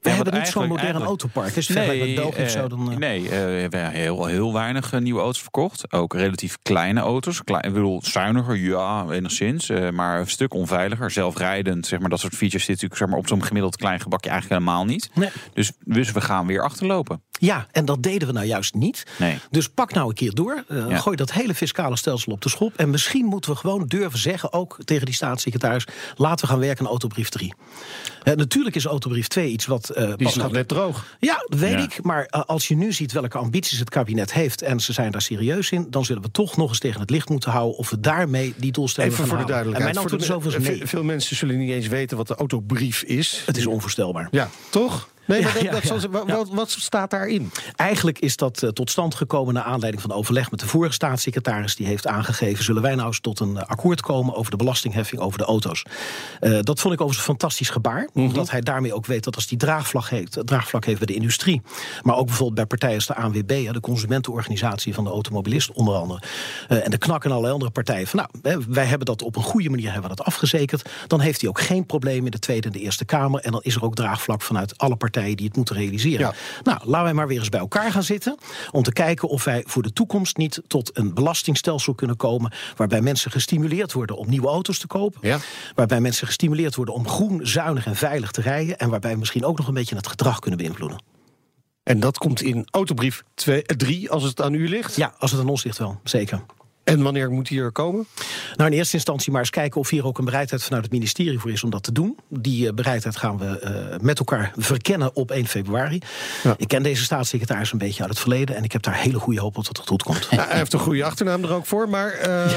We hebben niet zo'n modern autopark. Nee, met België zo dan... Uh... Nee, uh, we hebben heel, heel weinig nieuwe auto's verkocht. Ook relatief kleine auto's. Klein, ik bedoel, zuiniger, ja, enigszins. maar een stuk onveiliger. Zelfrijdend, zeg maar, dat soort features zit natuurlijk zeg maar, op zo'n gemiddeld klein gebakje eigenlijk helemaal niet. Nee. Dus, dus we gaan weer achterlopen. Ja, en dat deden we nou juist niet. Nee. Dus pak nou een keer door. Uh, Gooi dat hele fiscale stelsel op de schop. En misschien moeten we gewoon durven zeggen, ook tegen die staatssecretaris... laten we gaan werken aan autobrief 3. Uh, natuurlijk is autobrief 2 iets wat... Uh, die is nog net droog. Ja, dat weet ik. Maar als je nu ziet welke ambities het kabinet heeft... en ze zijn daar serieus in... dan zullen we toch nog eens tegen het licht moeten houden... of we daarmee die doelstellingen Even voor de duidelijkheid. En mijn antwoord is nee. Veel mensen zullen niet eens weten wat de autobrief is. Het is onvoorstelbaar. Ja, toch? Nee, maar dat, dat wat, wat, staat daarin? Eigenlijk is dat uh, tot stand gekomen naar aanleiding van overleg met de vorige staatssecretaris. Die heeft aangegeven: zullen wij nou eens tot een akkoord komen over de belastingheffing over de auto's? Uh, dat vond ik overigens een fantastisch gebaar. Mm Omdat hij daarmee ook weet dat als die draagvlak heeft, draagvlak heeft bij de industrie. Maar ook bijvoorbeeld bij partijen als de ANWB, de consumentenorganisatie van de automobilist, onder andere. Uh, en de knak en allerlei andere partijen. Van, nou, wij hebben dat op een goede manier hebben we dat afgezekerd. Dan heeft hij ook geen probleem in de Tweede en de Eerste Kamer. En dan is er ook draagvlak vanuit alle partijen die het moeten realiseren. Nou, laten wij maar weer eens bij elkaar gaan zitten. Om te kijken of wij voor de toekomst niet tot een belastingstelsel kunnen komen. Waarbij mensen gestimuleerd worden om nieuwe auto's te kopen. Ja. Waarbij mensen gestimuleerd worden om groen, zuinig en veilig te rijden. En waarbij we misschien ook nog een beetje het gedrag kunnen beïnvloeden. En dat komt in autobrief 3 als het aan u ligt? Ja, als het aan ons ligt wel, zeker. En wanneer moet die er komen? Nou, in eerste instantie maar eens kijken of hier ook een bereidheid vanuit het ministerie voor is om dat te doen. Die uh, bereidheid gaan we uh, met elkaar verkennen op 1 februari. Ja. Ik ken deze staatssecretaris een beetje uit het verleden en ik heb daar hele goede hoop op dat het goed komt. Ja, hij heeft een goede achternaam er ook voor, maar uh,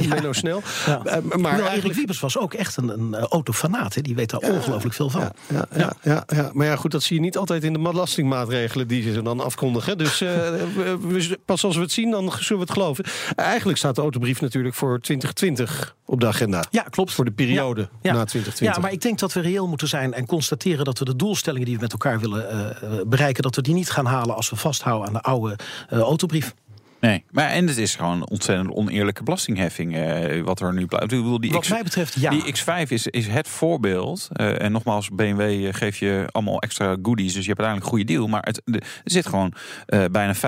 ja. Menno Snel. Ja. maar nou, eigenlijk Wiebes was ook echt een, een autofanaat. Hè. Die weet daar ongelooflijk veel van. Ja, ja, ja. Ja, Maar ja, goed, dat zie je niet altijd in de belastingmaatregelen die ze dan afkondigen. Dus pas als we het zien, dan zullen we het geloven. Eigenlijk staat de autobrief natuurlijk voor 2020 op de agenda. Ja, klopt. Voor de periode na 2020. Ja, maar ik denk dat we reëel moeten zijn en constateren dat we de doelstellingen die we met elkaar willen uh, bereiken, dat we die niet gaan halen als we vasthouden aan de oude uh, autobrief. Nee, maar en het is gewoon een ontzettend oneerlijke belastingheffing uh, wat er nu blijft. die wat mij betreft, ja. Die X5 is, is het voorbeeld. Uh, en nogmaals, BMW uh, geeft je allemaal extra goodies, dus je hebt uiteindelijk een goede deal. Maar het, de, er zit gewoon bijna 15.000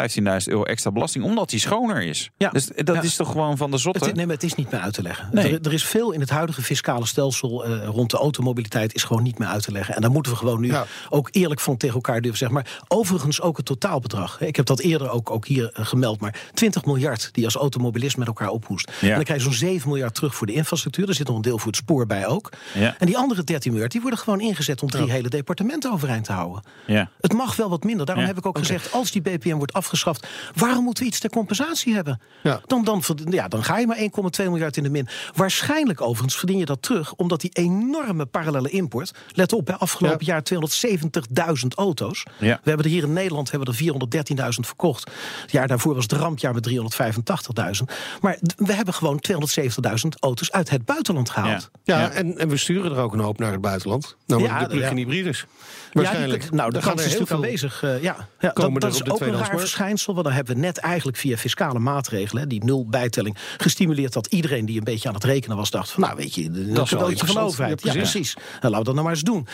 euro extra belasting, omdat die schoner is. Ja. Dus dat ja. is toch gewoon van de zotte? Het, nee, maar het is niet meer uit te leggen. Nee. Er, er, is veel in het huidige fiscale stelsel rond de automobiliteit is gewoon niet meer uit te leggen. En daar moeten we gewoon nu ja. ook eerlijk van tegen elkaar durven zeggen. Maar overigens ook het totaalbedrag. Ik heb dat eerder ook, ook hier gemeld, maar 20 miljard die als automobilist met elkaar ophoest. En dan krijg je zo'n 7 miljard terug voor de infrastructuur. Er zit nog een deel voor het spoor bij ook. Ja. En die andere 13 miljard die worden gewoon ingezet om drie hele departementen overeind te houden. Ja. Het mag wel wat minder. Daarom heb ik ook gezegd, als die BPM wordt afgeschaft, waarom moeten we iets ter compensatie hebben? Dan, dan, ja, dan ga je maar 1,2 miljard in de min. Waarschijnlijk overigens verdien je dat terug, omdat die enorme parallele import. Let op, bij afgelopen jaar 270.000 auto's. We hebben er hier in Nederland hebben er 413.000 verkocht. Het jaar daarvoor was het rampjaar met 385.000. Maar we hebben gewoon 270.000 auto's uit het buitenland gehaald. Ja, ja, En, en, we sturen er ook een hoop naar het buitenland. Nou, ja, de plug-in hybrides. Waarschijnlijk. Ja, nou, de kans is natuurlijk aanwezig. Uh, ja, ja dat, dat is ook een raar verschijnsel. Want dan hebben we net eigenlijk via fiscale maatregelen, die nul bijtelling, gestimuleerd dat iedereen die een beetje aan het rekenen was, dacht van nou weet je, dat is wel van de overheid. Ja, precies. Nou, laten we dat nou maar eens doen.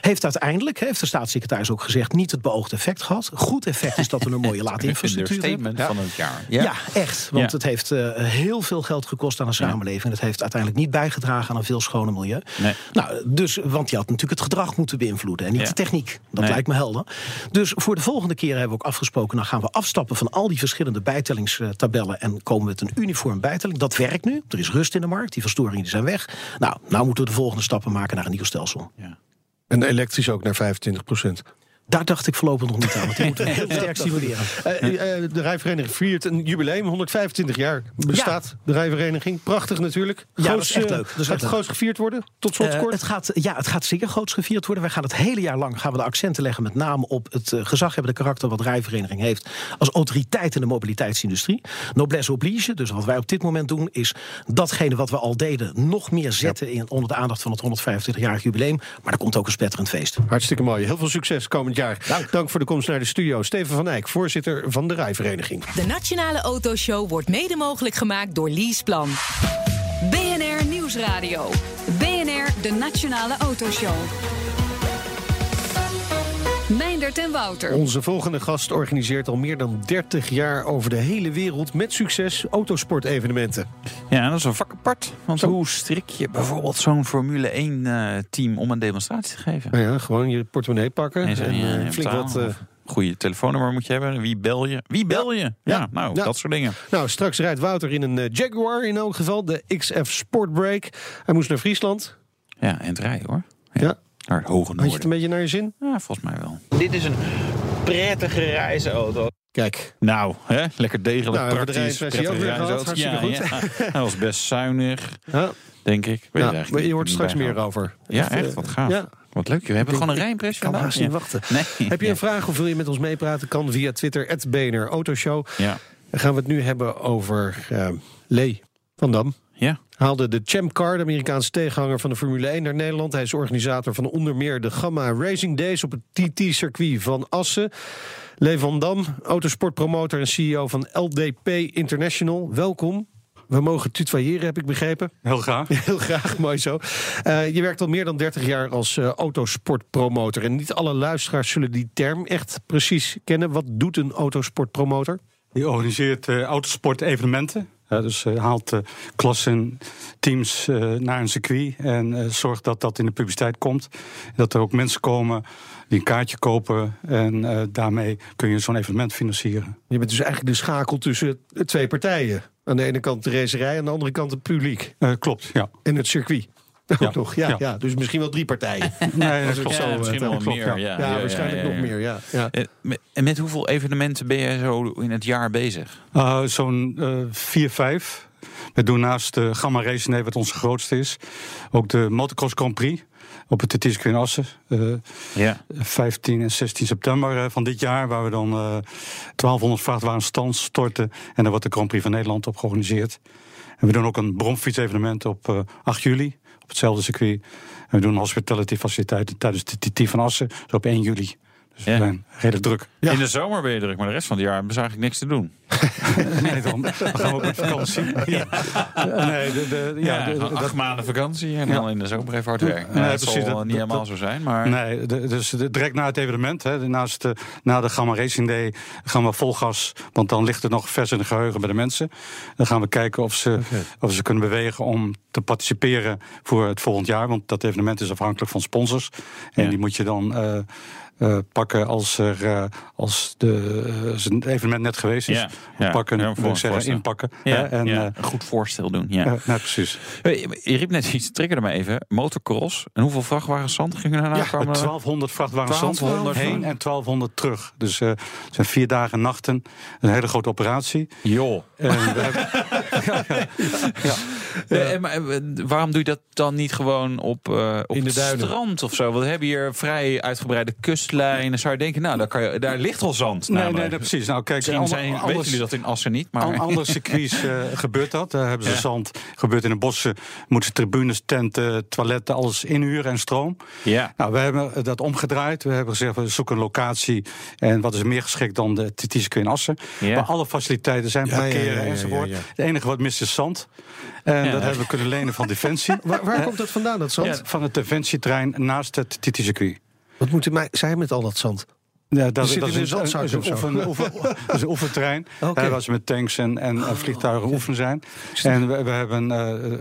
Heeft uiteindelijk, heeft de staatssecretaris ook gezegd, niet het beoogde effect gehad. Goed effect is dat we een mooie late infrastructuur hebben. van het jaar. Ja, echt. Want het heeft uh, heel veel geld gekost aan een samenleving. Het heeft uiteindelijk niet bijgedragen aan een veel schoner milieu. Nee. Nou, dus, want je had natuurlijk het gedrag moeten beïnvloeden en niet de techniek. Dat lijkt me helder. Dus voor de volgende keer hebben we ook afgesproken... dan gaan we afstappen van al die verschillende bijtellingstabellen... en komen we met een uniform bijtelling. Dat werkt nu. Er is rust in de markt. Die verstoringen die zijn weg. Nou, nou moeten we de volgende stappen maken naar een nieuw stelsel. Ja. En elektrisch ook naar 25 procent. Daar dacht ik voorlopig nog niet aan. Want die moeten heel sterk stimuleren. Uh, uh, de rijvereniging viert een jubileum. 125 jaar bestaat de rijvereniging. Prachtig natuurlijk. Ja, dat is echt leuk. Dat gaat het groots gevierd worden? Tot slot kort? het gaat, ja, het gaat zeker groots gevierd worden. Wij gaan het hele jaar lang gaan we de accenten leggen... met name op het gezaghebbende karakter wat de rijvereniging heeft... als autoriteit in de mobiliteitsindustrie. Noblesse oblige. Dus wat wij op dit moment doen is datgene wat we al deden... nog meer zetten in, onder de aandacht van het 125-jarig jubileum. Maar er komt ook een spetterend feest. Hartstikke mooi. Heel veel succes komend jaar. Dank. Dank voor de komst naar de studio. Steven van Eyck, voorzitter van de Rijvereniging. De Nationale Autoshow wordt mede mogelijk gemaakt door Leaseplan. BNR Nieuwsradio. BNR, de Nationale Autoshow. Meindert en Wouter. Onze volgende gast organiseert al meer dan 30 jaar over de hele wereld met succes autosportevenementen. Ja, dat is een vak apart. Want hoe strik je bijvoorbeeld zo'n Formule 1-team om een demonstratie te geven? Nou ja, gewoon je portemonnee pakken En zo, en, ja, eh, flink wat... eh, of Goede telefoonnummer moet je hebben. Wie bel je? Wie bel je? Ja, Ja. nou, Ja. dat soort dingen. Nou, straks rijdt Wouter in een eh, Jaguar in elk geval, de XF Sportbrake. Hij moest naar Friesland. Ja, en het rijden hoor. Ja. Naar het hoge Had je het een beetje naar je zin? Ja, volgens mij wel. Dit is een prettige reisauto. Kijk, Nou, hè? lekker degelijk, Nou, de praktisch. ook prettige weer gehad. reisauto. Hartstikke Ja, ja. Hij was best zuinig, ja, denk ik. Weet eigenlijk maar je hoort straks meer over. Ja, eh, echt? Wat gaaf. Ja, Wat leuk, we hebben gewoon een rijimpressie kan vandaag. haast niet Ja. wachten. Nee. Heb je een vraag of wil je met ons meepraten? Kan via Twitter, BNR Autoshow. Ja. Dan gaan we het nu hebben over eh Lee van Dam. Ja. Haalde de Champ Car, de Amerikaanse tegenhanger van de Formule 1, naar Nederland. Hij is organisator van onder meer de Gamma Racing Days op het TT-circuit van Assen. Lee van Dam, autosportpromotor en CEO van LDP International. Welkom. We mogen tutoyeren, heb ik begrepen. Heel graag. Heel graag, mooi zo. Eh, je werkt al meer dan 30 jaar als eh, autosportpromotor. En niet alle luisteraars zullen die term echt precies kennen. Wat doet een autosportpromotor? Die organiseert eh autosport-evenementen. Dus eh, haalt eh, klassen, teams eh, naar een circuit en zorgt dat dat in de publiciteit komt. Dat er ook mensen komen die een kaartje kopen en daarmee kun je zo'n evenement financieren. Je bent dus eigenlijk de schakel tussen twee partijen. Aan de ene kant de racerij, aan de andere kant het publiek. Klopt, ja. En het circuit. Ook Ja. nog, ja, ja. Ja. dus misschien wel drie partijen. Nee, dat klopt. zo, eh, misschien wel meer, ja. waarschijnlijk nog meer, ja. ja. Eh, met- En met hoeveel evenementen ben jij zo in het jaar bezig? Uh, Zo'n eh, vier, vijf. We doen naast de Gamma Racing Day, wat onze grootste is, ook de Motocross Grand Prix op het TT in Assen. Eh, Ja. 15 en 16 september van dit jaar, waar we dan eh 1200 vrachtwagens stand storten. En daar wordt de Grand Prix van Nederland op georganiseerd. En we doen ook een bromfietsevenement op eh, 8 juli, op hetzelfde circuit. En we doen hospitality faciliteiten tijdens de TT van Assen, zo op 1 juli. Dus Ja. we zijn redelijk druk. In de zomer ben je druk, maar de rest van het jaar hebben ze eigenlijk niks te doen. Nee, dan, dan gaan we ook met vakantie. Ja. Nee, de, de, Ja, de- acht dat- maanden vakantie en dan in de zomer even hard werken. Nee, Nou, dat precies, zal dat- niet helemaal zo zijn, maar... Nee, dus de- direct na het evenement, hè, naast na de Gamma Racing Day, gaan we vol gas. Want dan ligt het nog vers in de geheugen bij de mensen. Dan gaan we kijken of ze, of ze kunnen bewegen om te participeren voor het volgend jaar. Want dat evenement is afhankelijk van sponsors. En Ja. die moet je dan. eh, eh, pakken als, er, eh, als de, als een evenement net geweest is. Ja, ja. pakken, Ja, ik zeggen, inpakken. Ja, en, ja, eh, een goed voorstel doen. Ja. nee, precies. Je riep net iets, triggerde me even. Motocross. En hoeveel vrachtwagens zand gingen er nou Ja, kwamen? met 1200 vrachtwagens zand 1200 heen en 1200 terug. Dus eh, het zijn vier dagen en nachten. Een hele grote operatie. Joh. Eh, maar, eh, waarom doe je dat dan niet gewoon op, op In de het strand of zo? Want we hebben hier vrij uitgebreide kustlijnen. Zou je denken, nou, daar, kan je, daar ligt al zand. nee, namelijk. nee, nee, precies. Nou, kijk, Misschien zijn, jullie dat in Assen niet, maar... Aan andere circuits eh, gebeurt dat. Daar hebben ze Ja. zand. Gebeurt in de bossen. Moeten ze tribunes, tenten, toiletten, alles inhuren en stroom. Ja. Nou, we hebben dat omgedraaid. We hebben gezegd, we zoeken een locatie. En wat is meer geschikt dan de TT in Assen. Ja. Waar alle faciliteiten zijn, parkeren ja, ja, enzovoort. ja, ja. Het enige wat mist is zand. En dat hebben we kunnen lenen van Defensie. Waar, waar komt dat vandaan, dat zand? Ja. Van het Defensieterrein naast het TT-circuit. Wat moeten mij, zij met al dat zand? Ja, dat, is een is een of oefen, is een oefenterrein. Hè, waar ze met tanks en, en en vliegtuigen oefen zijn. En we, we hebben eh,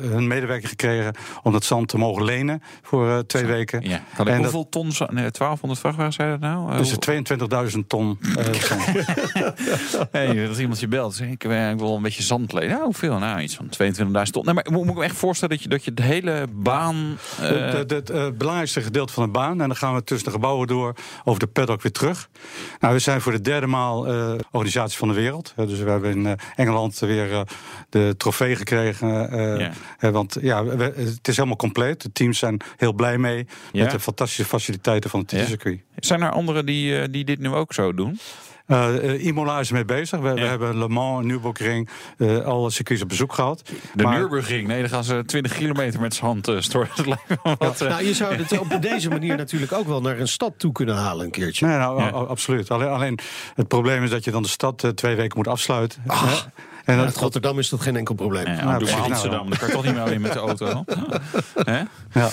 hun medewerker gekregen om dat zand te mogen lenen voor eh, twee weken. Ja. Kan ik, En hoeveel ton... Nee, 1200 vrachtwagens, zei dat nou? Eh, Dus hoe- 22.000 ton eh, zand. Hey, dat iemand je belt. Zeg, ik, eh, ik wil een beetje zand lenen. Nou, hoeveel? Nou, iets van 22.000 ton. Nee, maar moet, ik me echt voorstellen dat je, dat je de hele baan... eh, Het eh, belangrijkste gedeelte van de baan. En dan gaan we tussen de gebouwen door over de paddock weer terug. Nou, we zijn voor de derde maal eh, organisatie van de wereld. Dus we hebben in eh, Engeland weer eh, de trofee gekregen. want ja, we- het is helemaal compleet. De teams zijn heel blij mee met de fantastische faciliteiten van het circuit. zijn er anderen die, eh, die dit nu ook zo doen? Eh, eh, Imola is ermee bezig. We, hebben Le Mans, Nürburgring, eh alle circuits op bezoek gehad. De Maar- Nürburgring. Nee, dan gaan ze 20 kilometer met z'n hand uh, storten. Eh, Nou, je zou het op deze manier natuurlijk ook wel naar een stad toe kunnen halen een keertje. Nee, nou, Ja. absoluut. Alleen, alleen het probleem is dat je dan de stad twee weken moet afsluiten. Ach, en dat, Rotterdam is dat geen enkel probleem. ja, Nou, doe maar Nou, Amsterdam. Dan kan je toch niet meer alleen met de auto. Hè? ja.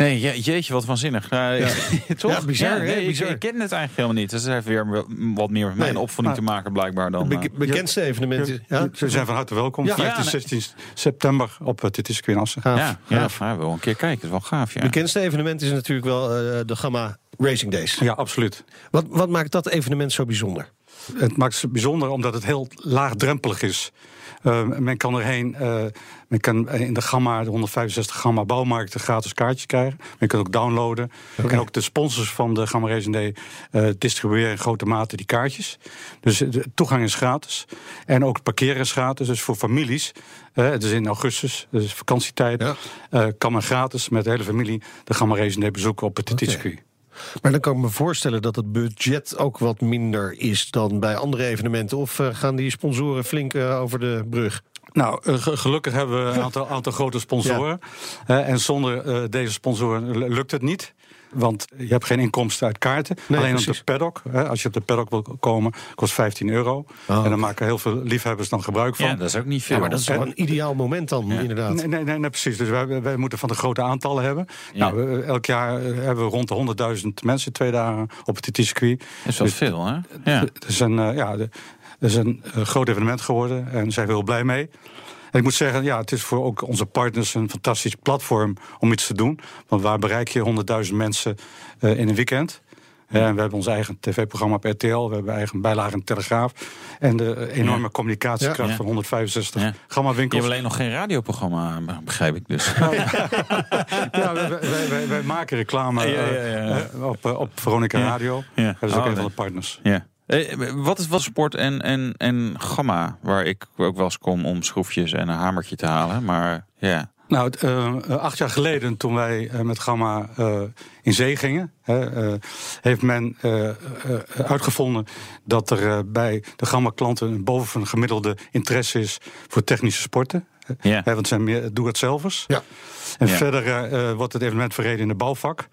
Nee, je, jeetje, wat waanzinnig. Uh, ja. toch? Ja, bizar, ja, nee, bizar. Ik, ik, ken het eigenlijk helemaal niet. Dus het heeft weer wat meer met mijn Nee, opvoeding te maken, blijkbaar dan. Be uh, bekendste evenementen. Ja? Ze zijn van harte welkom. Ja. 15, Ja, nee. 16 september op het is in Assen. Gaaf, ja, ja, gaaf. ja, wel een keer kijken. Dat is wel gaaf, ja. Bekendste evenement is natuurlijk wel eh, de Gamma Racing Days. Ja, absoluut. Wat, wat maakt dat evenement zo bijzonder? Het maakt het bijzonder omdat het heel laagdrempelig is. Uh, men kan erheen, uh, men kan in de Gamma, de 165 Gamma bouwmarkten gratis kaartjes krijgen. Men kan ook downloaden. En ook de sponsors van de Gamma Racing Day uh, distribueren in grote mate die kaartjes. Dus de toegang is gratis. En ook het parkeren is gratis. Dus voor families, uh, het is in augustus, dus vakantietijd, Ja. uh, kan men gratis met de hele familie de Gamma Racing Day bezoeken op het. TT-circuit. Maar dan kan ik me voorstellen dat het budget ook wat minder is dan bij andere evenementen. Of eh, gaan die sponsoren flink eh, over de brug? Nou, eh, ge- gelukkig hebben we een aantal, aantal grote sponsoren. Eh, en zonder eh, deze sponsoren lukt het niet. Want je hebt geen inkomsten uit kaarten. Nee, Alleen op de paddock. Hè, als je op de paddock wil komen, kost 15 euro. Oh. En daar maken heel veel liefhebbers dan gebruik van. Ja, dat is ook niet veel. Ja, maar dat is toch een ideaal moment dan, Ja. inderdaad. Nee, nee, nee, nee, precies. Dus wij, wij moeten van de grote aantallen hebben. Ja. Nou, elk jaar hebben we rond de 100.000 mensen twee dagen op het TT-circuit. Dat is wel Dus- veel, hè? Ja. Is een, ja, de- is een eh, groot evenement geworden en zijn we heel blij mee. En ik moet zeggen, ja, het is voor ook onze partners een fantastisch platform om iets te doen. Want waar bereik je 100.000 mensen eh, in een weekend? Eh, en we hebben ons eigen tv-programma op RTL, we hebben eigen bijlage in Telegraaf. En de eh, enorme Ja. communicatiekracht Ja. van 165 Ja. gamma Je hebt alleen nog geen radioprogramma, begrijp ik dus. Ja, wij, wij, wij, wij maken reclame eh, op, eh, op Veronica. Radio. Dat is ook Oh, een van de partners. Ja. Eh, wat is wat sport en, en, en gamma, waar ik ook wel eens kom om schroefjes en een hamertje te halen. Maar ja, Nou, eh, acht jaar geleden, toen wij eh, met Gamma eh, in zee gingen, hè, eh, heeft men eh, eh, uitgevonden dat er bij de Gamma-klanten een boven gemiddelde interesse is voor technische sporten. Ja. Hè, want het zijn meer doe-het-zelvers. Ja. En Ja. verder wordt het evenement verreden in de bouwvak.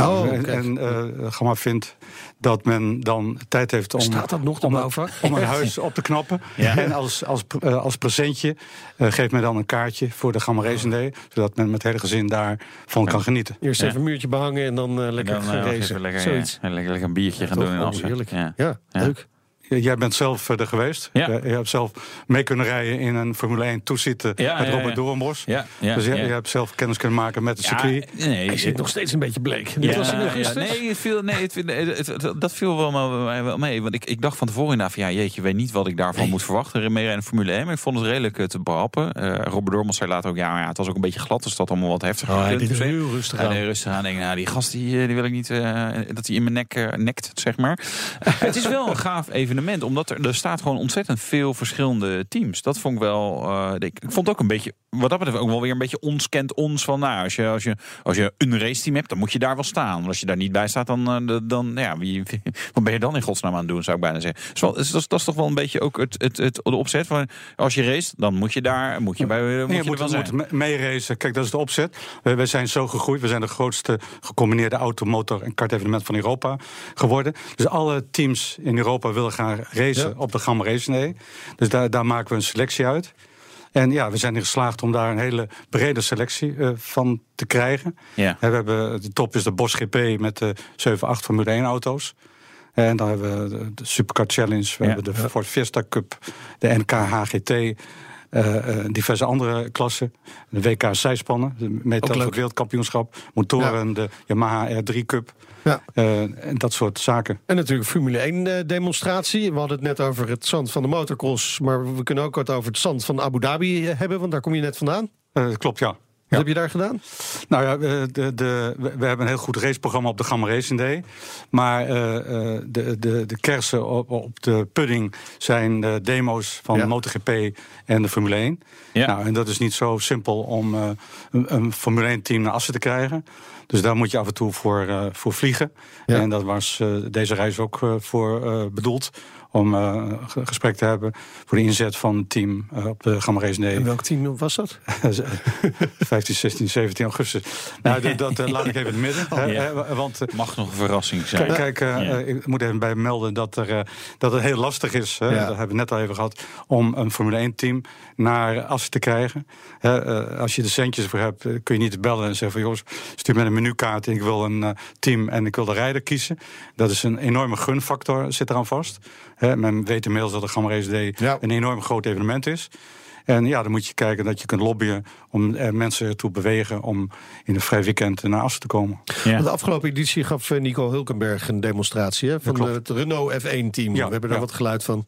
Oh, Nou, en kijk. en eh, Gamma vindt dat men dan tijd heeft om, Staat dat nog, om, om een huis op te knappen. Ja. En als, als, eh, als presentje eh, geeft men dan een kaartje voor de Gamma Racing Day. Zodat men met het hele gezin daarvan kan genieten. Eerst Ja. even een muurtje behangen en dan eh, lekker en dan gaan racen. lekker, Zoiets. ja, lekker, lekker een biertje gaan doen in Oh, Assen. heerlijk. Ja. Ja, Ja. leuk. Jij bent zelf eh, er geweest. Ja. Je, je hebt zelf mee kunnen rijden in een Formule 1 toezitten Ja, met ja, Robert ja. Doornbos. Ja, ja, dus je, ja. je hebt zelf kennis kunnen maken met het circuit. Nee, Hij zit nog steeds een beetje bleek. Ja, was in ja, augustus. nee, het viel, nee het, het- het- dat viel wel, maar wel mee. Want ik, ik dacht van tevoren inderdaad van... ja, jeetje, ik weet niet wat ik daarvan moet verwachten. Meer in Formule 1, maar ik vond het redelijk eh, te behappen. Eh Robert Dormans zei later ook... ja, maar ja, het was ook een beetje glad, dus dat allemaal wat heftiger. Oh, hij deed heel rustig aan. rustig aan. Denk, nou, die gast die, eh, die wil ik niet eh, dat hij in mijn nek eh, nekt, zeg maar. het is wel een gaaf evenement, omdat er, er staat gewoon ontzettend veel verschillende teams. Dat vond ik wel. eh, ik, ik vond het ook een beetje, wat dat betreft, ook wel weer een beetje ons kent ons van. Nou, als je, als je, als je een raceteam hebt, dan moet je daar wel staan. Want als je daar niet bij staat, dan, eh, dan ja, wie, wat ben je dan in godsnaam aan het doen, zou ik bijna zeggen. Dus wel, dat, is, dat is toch wel een beetje ook het, het, het, de opzet van als je race, dan moet je daar, moet je bij, moet Nee, je moet, wel zijn. moet me- meeracen. Kijk, dat is de opzet. We, we zijn zo gegroeid. We zijn de grootste gecombineerde auto, motor en kartevenement van Europa geworden. Dus alle teams in Europa willen gaan racen Ja. op de Gamma Racing Day. Dus daar, daar maken we een selectie uit. En ja, we zijn er geslaagd om daar een hele brede selectie eh, van te krijgen. Ja. En we hebben, de top is de Bosch GP met de 7, 8 Formule 1 auto's. En dan hebben we de- Supercar Challenge, we Ja. hebben de Ford Fiesta Cup, de NK HGT, diverse andere klassen. De WK zijspannen, Metal leuk. Wereldkampioenschap, motoren, de Yamaha R3 Cup. Ja. eh, en dat soort zaken. En natuurlijk Formule 1 eh, demonstratie. We hadden het net over het zand van de motocross. Maar we kunnen ook wat over het zand van Abu Dhabi eh, hebben. Want daar kom je net vandaan. Eh, klopt, ja. Wat heb je daar gedaan? Nou ja, eh, de, de, we hebben een heel goed raceprogramma op de Gamma Racing Day. Maar eh, eh, de, de, de kersen op, op de pudding zijn de demo's van Ja. MotoGP en de Formule 1. Ja. Nou, en dat is niet zo simpel om een, een Formule 1 team naar Assen te krijgen. Dus daar moet je af en toe voor, voor vliegen. Ja. En dat was deze reis ook voor bedoeld. Om eh, gesprek te hebben voor de inzet van het team eh, op de Gamma Racing Day. En welk team was dat? 15, 16, 17 augustus. Nou, dat, dat eh, laat ik even in het midden. Oh, ja. want Mag nog een verrassing zijn. Kijk, kijk Ja. ik moet even bij melden dat, er, eh, dat het heel lastig is. Ja. Dat hebben we net al even gehad. Om een Formule 1-team naar Assen te krijgen. Hè, eh, als je er centjes voor hebt, kun je niet bellen en zeggen van... jongens, stuur me een menukaart. Ik wil een eh, team en ik wil de rijder kiezen. Dat is een enorme gunfactor, zit eraan vast. Hè, men weet inmiddels dat de Gamma Race Day Ja. een enorm groot evenement is. En ja, dan moet je kijken dat je kunt lobbyen om eh, mensen ertoe bewegen om in een vrij weekend naar Assen te komen. Ja. De afgelopen editie gaf eh, Nico Hulkenberg een demonstratie hè, van het Renault F1-team. Ja, We hebben daar ja. wat geluid van.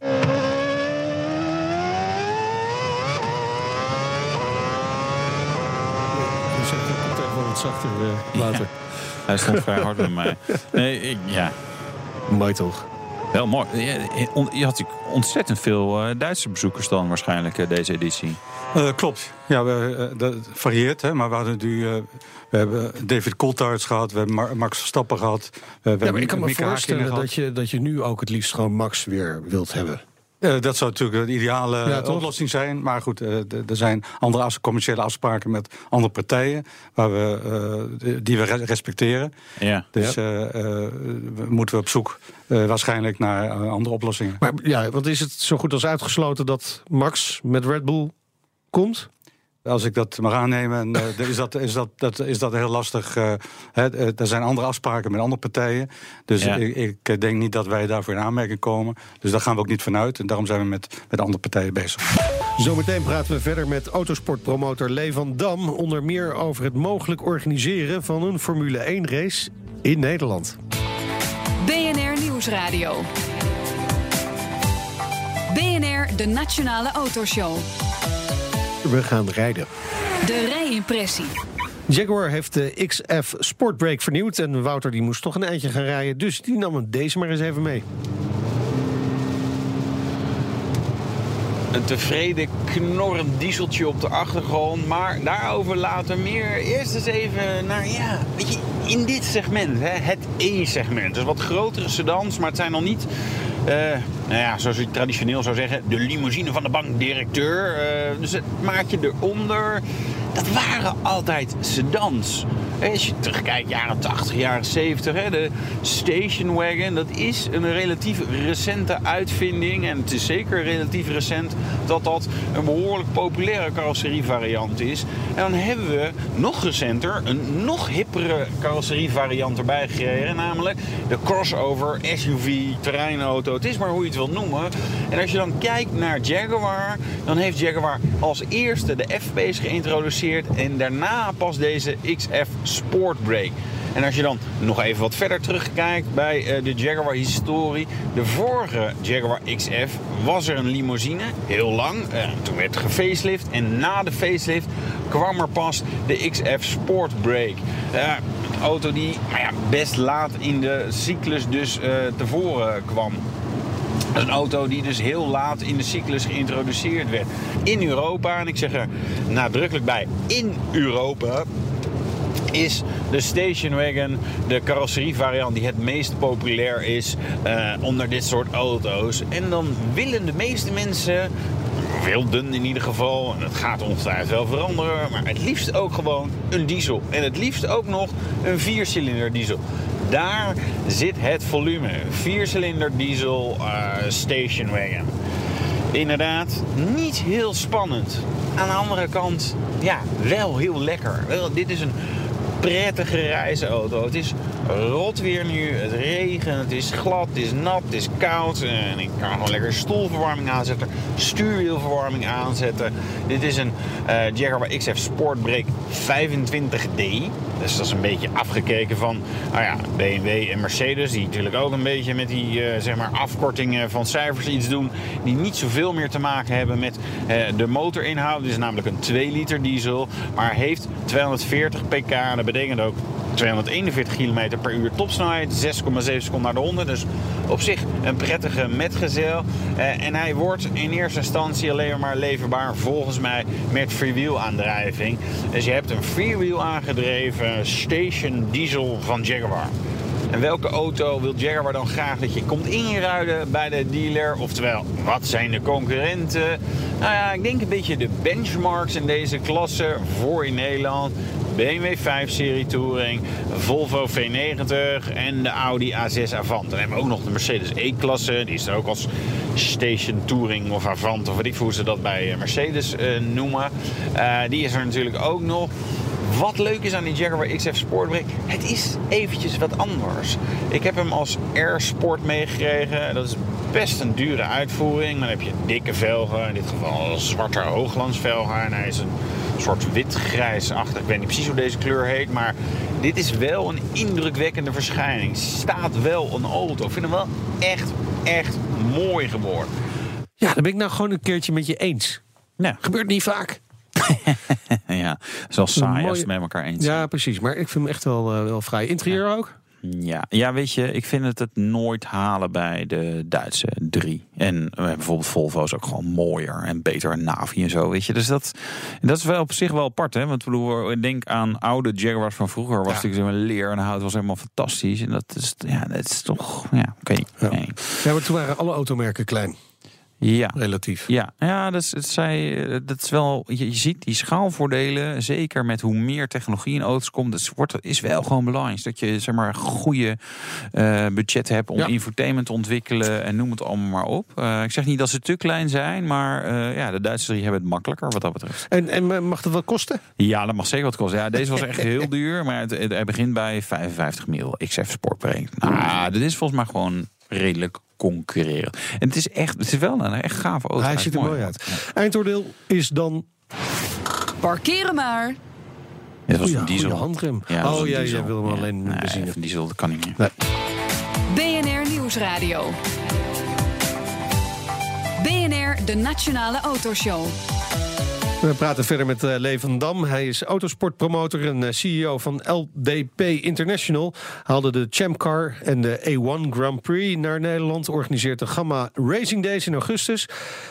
Dus zachter eh, later. Hij stond vrij hard bij mij. Nee, ik- ja, Mooi toch? Wel mooi. Je had natuurlijk ontzettend veel eh, Duitse bezoekers dan waarschijnlijk eh, deze editie. Eh, klopt. Ja, we, dat varieert. Hè, maar we hadden nu. eh, we hebben David Coulthard gehad, we hebben Mar- Max Verstappen gehad. We, Ja, maar ik kan me Mika voorstellen Hakkinen dat je, dat je nu ook het liefst gewoon Max weer wilt hebben. Eh, dat zou natuurlijk de ideale Ja, oplossing zijn. Maar goed, eh, er zijn andere commerciële afspraken met andere partijen. Waar we, eh, die we re- respecteren. Ja. Dus eh, eh, moeten we op zoek eh, waarschijnlijk naar eh, andere oplossingen. Maar ja, want is het zo goed als uitgesloten dat Max met Red Bull komt? Als ik dat mag aannemen, eh, is, dat, is, dat, dat, is dat heel lastig. hè, er zijn andere afspraken met andere partijen. Dus Ja. ik, ik denk niet dat wij daarvoor in aanmerking komen. Dus daar gaan we ook niet vanuit. En daarom zijn we met, met andere partijen bezig. Zometeen praten we verder met autosportpromotor Lee van Dam. Onder meer over het mogelijk organiseren van een Formule 1-race in Nederland. BNR Nieuwsradio. BNR, de Nationale Autoshow. We gaan rijden. De rijimpressie. Jaguar heeft de XF Sportbrake vernieuwd. En Wouter die moest toch een eindje gaan rijden. Dus die nam deze maar eens even mee. Een tevreden knorrend dieseltje op de achtergrond. Maar daarover later meer. Eerst eens even naar, ja, weet je, in dit segment. Hè, het E-segment. Dus wat grotere sedans, maar het zijn nog niet... eh, nou ja, zoals je traditioneel zou zeggen, de limousine van de bankdirecteur. Eh, dus het maatje eronder, dat waren altijd sedans. Hè, Als je terugkijkt, jaren 80, jaren 70, hè, de station wagon, dat is een relatief recente uitvinding. En het is zeker relatief recent dat dat een behoorlijk populaire carrosserievariant is. En dan hebben we nog recenter een nog hippere carrosserievariant erbij gekregen. Namelijk de crossover SUV terreinauto. Het is maar hoe je het wilt noemen. En als je dan kijkt naar Jaguar, dan heeft Jaguar als eerste de F-Pace geïntroduceerd. En daarna pas deze XF Sportbrake. En als je dan nog even wat verder terugkijkt bij eh, de Jaguar historie. De vorige Jaguar XF was er een limousine, heel lang. Eh, toen werd gefacelift en na de facelift kwam er pas de XF Sportbrake. Eh, een auto die nou ja, best laat in de cyclus dus tevoren kwam. Een auto die dus heel laat in de cyclus geïntroduceerd werd. In Europa, en ik zeg er nadrukkelijk bij, in Europa is de station wagon de carrosserievariant die het meest populair is eh, onder dit soort auto's. En dan willen de meeste mensen, wilden in ieder geval, en het gaat ongetwijfeld wel veranderen, maar het liefst ook gewoon een diesel. En het liefst ook nog een viercilinder diesel. Daar zit het volume. Viercilinder diesel eh, station wagon. Inderdaad, niet heel spannend. Aan de andere kant, ja, wel heel lekker. Wel, dit is een prettige reisauto. Het is rot weer nu, het regent, het is glad, het is nat, het is koud. En ik kan gewoon lekker stoelverwarming aanzetten, stuurwielverwarming aanzetten. Dit is een eh, Jaguar XF Sportbrake 25D. Dus dat is een beetje afgekeken van nou ja, BMW en Mercedes. Die natuurlijk ook een beetje met die eh, zeg maar afkortingen van cijfers iets doen. Die niet zoveel meer te maken hebben met eh, de motorinhoud. Dit is namelijk een 2 liter diesel. Maar heeft 240 pk. Dat betekent ook 241 km per uur topsnelheid. 6,7 seconden naar de 100. Dus op zich een prettige metgezel. Eh, en hij wordt in eerste instantie alleen maar leverbaar volgens mij met freewheel aandrijving. Dus je hebt een freewheel aangedreven station diesel van Jaguar. En welke auto wil Jaguar dan graag dat je komt inruiden bij de dealer? Oftewel, wat zijn de concurrenten? Nou ja, ik denk een beetje de benchmarks in deze klasse voor in Nederland. BMW 5-serie Touring, Volvo V90 en de Audi A6 Avant. Dan hebben we ook nog de Mercedes E-klasse. Die is er ook als Station Touring of Avant, of weet ik hoe ze dat bij Mercedes uh, noemen. Uh, die is er natuurlijk ook nog. Wat leuk is aan die Jaguar XF Sportbrake, het is eventjes wat anders. Ik heb hem als Air Sport meegekregen. Dat is best een dure uitvoering. Dan heb je dikke velgen, in dit geval zwarte hooglandsvelgen. En hij is een soort wit-grijsachtig. Ik weet niet precies hoe deze kleur heet, maar dit is wel een indrukwekkende verschijning. Staat wel een auto. Ik vind hem wel echt, echt mooi geworden. Ja, dan ben ik nou gewoon een keertje met je eens. Ja. Gebeurt niet vaak. ja, zoals saai Mooie- als het met elkaar eens Ja, precies. Maar ik vind hem echt wel, eh, wel vrij. Interieur ook? Ja. ja, weet je, ik vind het het nooit halen bij de Duitse drie. En eh, bijvoorbeeld Volvo is ook gewoon mooier en beter en Navi en zo, weet je. Dus dat, dat is wel op zich wel apart, hè. Want ik ik denk aan oude Jaguars van vroeger. Was natuurlijk zo een leer en hout was helemaal fantastisch. En dat is, ja, dat is toch, ja, oké. nee. Ja, maar toen waren alle automerken klein, Ja. relatief. Ja, ja dat, is, het zij, dat is wel. Je, je ziet die schaalvoordelen, zeker met hoe meer technologie in auto's komt. Dat wordt, is wel gewoon belangrijk. Dat je zeg maar goede eh, budget hebt om Ja. infotainment te ontwikkelen en noem het allemaal maar op. Eh, ik zeg niet dat ze te klein zijn, maar eh, ja, de Duitsers die hebben het makkelijker wat dat betreft. En, en eh, mag dat wat kosten? Ja, dat mag zeker wat kosten. Ja, deze was echt heel duur, maar het, begint bij 55 mil XF Sportbrake. Nou, dit is volgens mij gewoon redelijk concurreren. En het is echt, het is wel een echt gave auto. Hij ziet er mooi uit. Eindoordeel is dan Parkeren maar. Dit was een diesel. handrem. Ja, oh ja, diesel. jij wil hem Ja. alleen Nee, benzine. Een diesel, dat kan niet meer. BNR Nieuwsradio. BNR, de Nationale Autoshow. We praten verder met uh, Lee van Dam. Hij is autosportpromotor en uh, CEO van LDP International. Haalde de Champ Car en de A1 Grand Prix naar Nederland. Organiseert de Gamma Racing Days in augustus.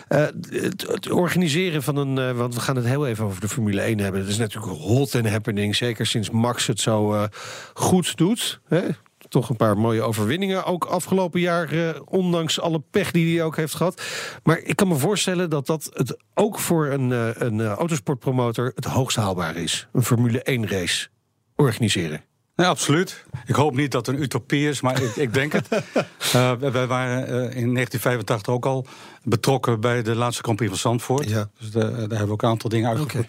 Het, het, organiseren van een... want we gaan het heel even over de Formule 1 hebben. Het is natuurlijk hot and happening. Zeker sinds Max het zo goed doet. Hè? Toch een paar mooie overwinningen. Ook afgelopen jaar, eh, ondanks alle pech die hij ook heeft gehad. Maar ik kan me voorstellen dat dat het ook voor een, uh, een uh, autosportpromotor het hoogst haalbaar is. Een Formule 1 race organiseren. Ja, absoluut. Ik hoop niet dat het een utopie is, maar ik, ik denk het. Uh, wij waren uh, in 1985 ook al betrokken bij de laatste Prix van Zandvoort. Ja. Dus de, daar hebben we ook een aantal dingen okay.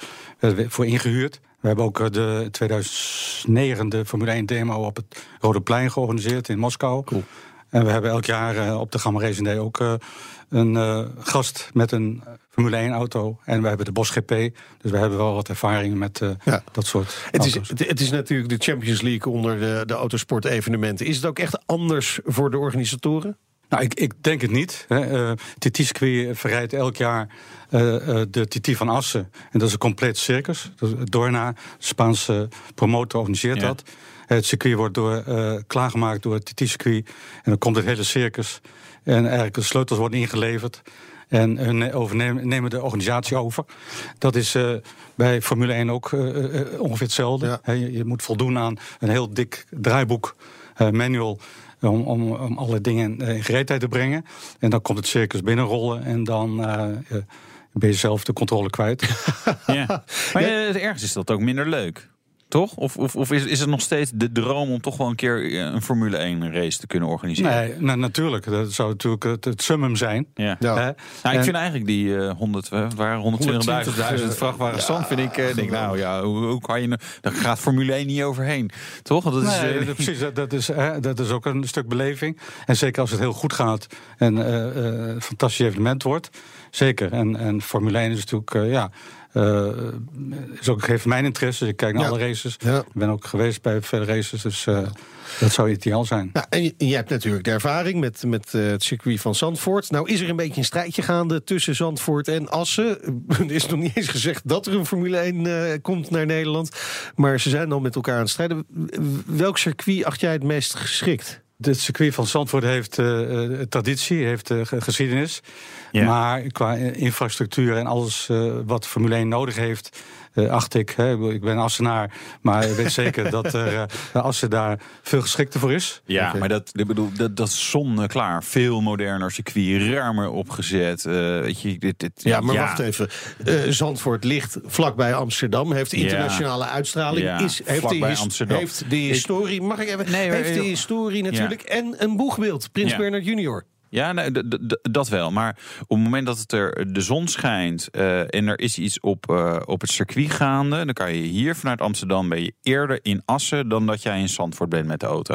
voor ingehuurd. We hebben ook uh, de 2009 de Formule 1 demo op het Rode Plein georganiseerd in Moskou. Cool. En we hebben elk jaar uh, op de Gamma Racing Day ook uh, een uh, gast met een Formule 1 auto. En we hebben de Bosch GP. Dus we hebben wel wat ervaring met ja. dat soort het is, het, het, is natuurlijk de Champions League onder de, de autosport-evenementen. Is het ook echt anders voor de organisatoren? Nou, ik, ik denk het niet. Uh, TT-circuit verrijdt elk jaar uh, uh, de TT van Assen. En dat is een compleet circus. Dorna, de Spaanse promotor, organiseert ja. dat. Het circuit wordt door, uh, klaargemaakt door het TT-circuit. En dan komt het hele circus. En eigenlijk de sleutels worden ingeleverd. En hun overnemen nemen de organisatie over. Dat is uh, bij Formule 1 ook uh, ongeveer hetzelfde. Ja. He, je, je, moet voldoen aan een heel dik draaiboek, manual. Om, om, om alle dingen in gereedheid te brengen. En dan komt het circus binnenrollen. En dan ben je zelf de controle kwijt. ja. Maar ja. ergens is dat ook minder leuk. Toch? Of, of, of is, is het nog steeds de droom om toch wel een keer een Formule 1 race te kunnen organiseren? Nee, nou, natuurlijk. Dat zou natuurlijk het, het summum zijn. Ja. ja. Nou, ik vind eigenlijk die uh, 100, waar 120.000 vrachtwagens stand, vind ik, uh, denk nou ja, hoe, hoe kan je nou, daar gaat Formule 1 niet overheen. Toch? Dat is, nee, dat, precies, dat, dat, is, dat is ook een stuk beleving. En zeker als het heel goed gaat en een fantastisch evenement wordt. Zeker. En, en Formule 1 is natuurlijk, ja... Uh, is ook gegeven mijn interesse. Dus ik kijk naar alle races. Ik ben ook geweest bij vele races. Dus uh, dat zou ideaal zijn. Ja, en je, hebt natuurlijk de ervaring met, met uh, het circuit van Zandvoort. Nou is er een beetje een strijdje gaande tussen Zandvoort en Assen. er is nog niet eens gezegd dat er een Formule 1 komt naar Nederland. Maar ze zijn al met elkaar aan het strijden. Welk circuit acht jij het meest geschikt? Het circuit van Zandvoort heeft uh, traditie, heeft uh, geschiedenis. Ja. Maar qua infrastructuur en alles wat Formule 1 nodig heeft, acht ik. Hè, ik ben Assenaar, maar ik weet zeker dat er Assen daar veel geschikter voor is. Ja, maar dat, ik bedoel, dat, dat is zonneklaar. Veel moderner circuit, ruimer opgezet. weet je, dit, dit, ja, maar wacht even. Zandvoort ligt vlakbij Amsterdam, heeft internationale uitstraling. is, heeft, de, Amsterdam. heeft de historie, mag ik even? Nee, heeft de historie natuurlijk. En een boegbeeld, Prins Bernard junior. Ja, nee, dat wel. Maar op het moment dat het er de zon schijnt uh, en er is iets op, uh, op het circuit gaande, dan kan je hier vanuit Amsterdam ben je eerder in Assen dan dat jij in Zandvoort bent met de auto.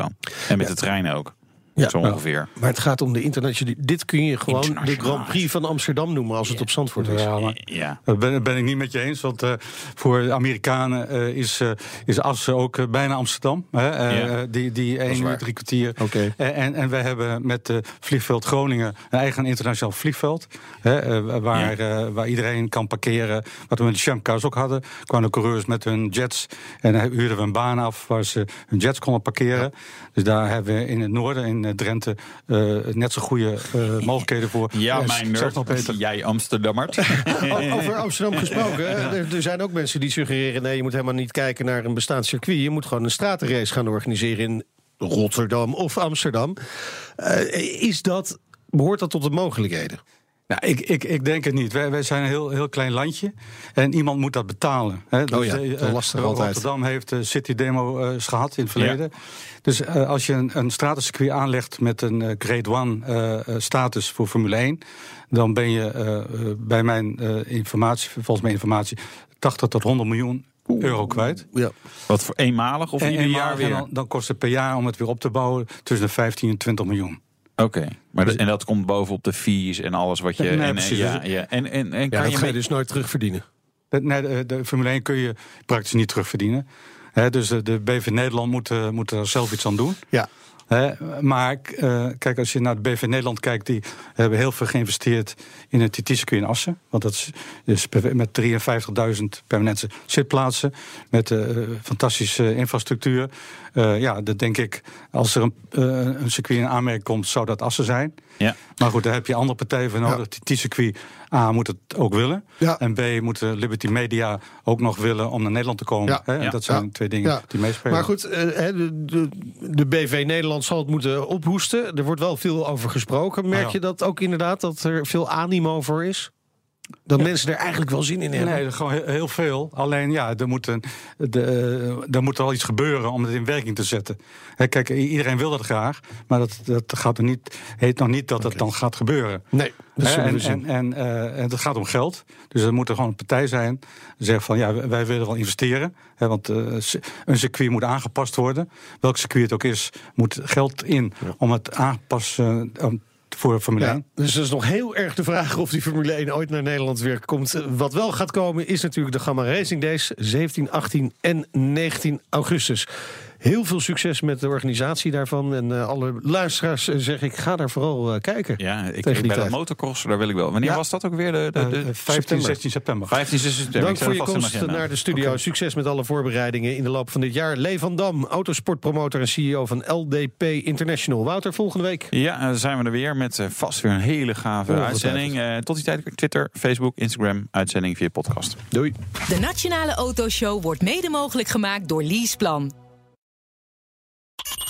En met ja. de trein ook. Ja, zo ongeveer. Maar het gaat om de internationale. Dit kun je gewoon de Grand Prix van Amsterdam noemen als het op Zandvoort is. Ja, maar, ja. Dat ben, ben, ik niet met je eens. Want uh, voor Amerikanen uh, is, uh, is Assen ook bijna Amsterdam. Hè? Ja. die die één uur, drie kwartier. Okay. en, en wij hebben met vliegveld Groningen een eigen internationaal vliegveld. Hè? waar, ja. waar iedereen kan parkeren. Wat we met de Champcars ook hadden. Kwamen de coureurs met hun jets. En dan huurden we een baan af waar ze hun jets konden parkeren. Dus daar hebben we in het noorden. In eh, Drenthe uh, net zo goede uh, mogelijkheden voor. Ja, mijn nerd, nog beter. jij Amsterdammer. Over Amsterdam gesproken. Er, er, zijn ook mensen die suggereren... nee, je moet helemaal niet kijken naar een bestaand circuit. Je moet gewoon een stratenrace gaan organiseren in Rotterdam of Amsterdam. Uh, is dat, behoort dat tot de mogelijkheden? Nou, ik, ik, ik denk het niet. Wij, wij zijn een heel, heel klein landje en iemand moet dat betalen. Hè. oh ja, uh, lastig uh, altijd. Rotterdam heeft uh, City Demo uh, gehad in het verleden. Ja. Dus als je een, een stratencircuit aanlegt met een Grade 1 status voor Formule 1... dan ben je bij mijn informatie, volgens mijn informatie, 80 tot 100 miljoen euro kwijt. Ja. Wat voor eenmalig of en, ieder jaar weer? Dan, dan, kost het per jaar om het weer op te bouwen tussen de 15 en 20 miljoen. Oké, maar dus, en dat komt bovenop de fees en alles wat je. Nee, en, precies. Ja, ja. En, en, en kan je, ga je dus nooit terugverdienen. Nee, de, de, Formule 1 kun je praktisch niet terugverdienen. He, dus de, de BV Nederland moet, uh, moet er zelf iets aan doen. Ja. Maar uh, kijk, als je naar de BV Nederland kijkt, die hebben heel veel geïnvesteerd in het TT-circuit in Assen. Want dat is, is met 53.000 permanente zitplaatsen, met uh, fantastische infrastructuur. Uh, ja, dat denk ik, als er een, een circuit in aanmerking komt, zou dat Assen zijn. Ja. Maar goed, daar heb je andere partijen voor nodig. Ja. Die circuit A moet het ook willen. Ja. En B moet Liberty Media ook nog willen om naar Nederland te komen. Ja. Hè? Dat zijn twee dingen die meespelen. Maar goed, de, de, de, BV Nederland zal het moeten ophoesten. Er wordt wel veel over gesproken. Merk je dat ook inderdaad, dat er veel animo voor is? Dat ja. mensen er eigenlijk wel zin in hebben. Nee, gewoon heel veel. Alleen ja, er moet, een, de, er moet wel iets gebeuren om het in werking te zetten. Kijk, iedereen wil dat graag, maar dat, dat gaat er niet, heet nog niet dat okay. het dan gaat gebeuren. Nee, dat He, en, en, en, uh, en het gaat om geld. Dus er moet er gewoon een partij zijn die zegt van ja, wij willen wel investeren. Want uh, een circuit moet aangepast worden. Welk circuit het ook is, moet geld in ja. om het aangepast uh, voor Formule 1. dus dat is nog heel erg de vraag of die Formule 1 ooit naar Nederland weer komt. Wat wel gaat komen is natuurlijk de Gamma Racing Days 17, 18 en 19 augustus. Heel veel succes met de organisatie daarvan. En uh, alle luisteraars uh, zeg ik, ga daar vooral uh, kijken. Ja, ik tegen bij de motocross, daar wil ik wel. Wanneer ja. was dat ook weer? De, de, de 15, 16 september. 15, 16 september. Dank voor je komst naar de studio. Okay. Succes met alle voorbereidingen in de loop van dit jaar. Lee van Dam, autosportpromotor en CEO van LDP International. Wouter, volgende week. Ja, dan zijn we er weer met vast weer een hele gave oh, uitzending. tot die tijd Twitter, Facebook, Instagram, uitzending via podcast. Doei. De Nationale Autoshow wordt mede mogelijk gemaakt door Leaseplan.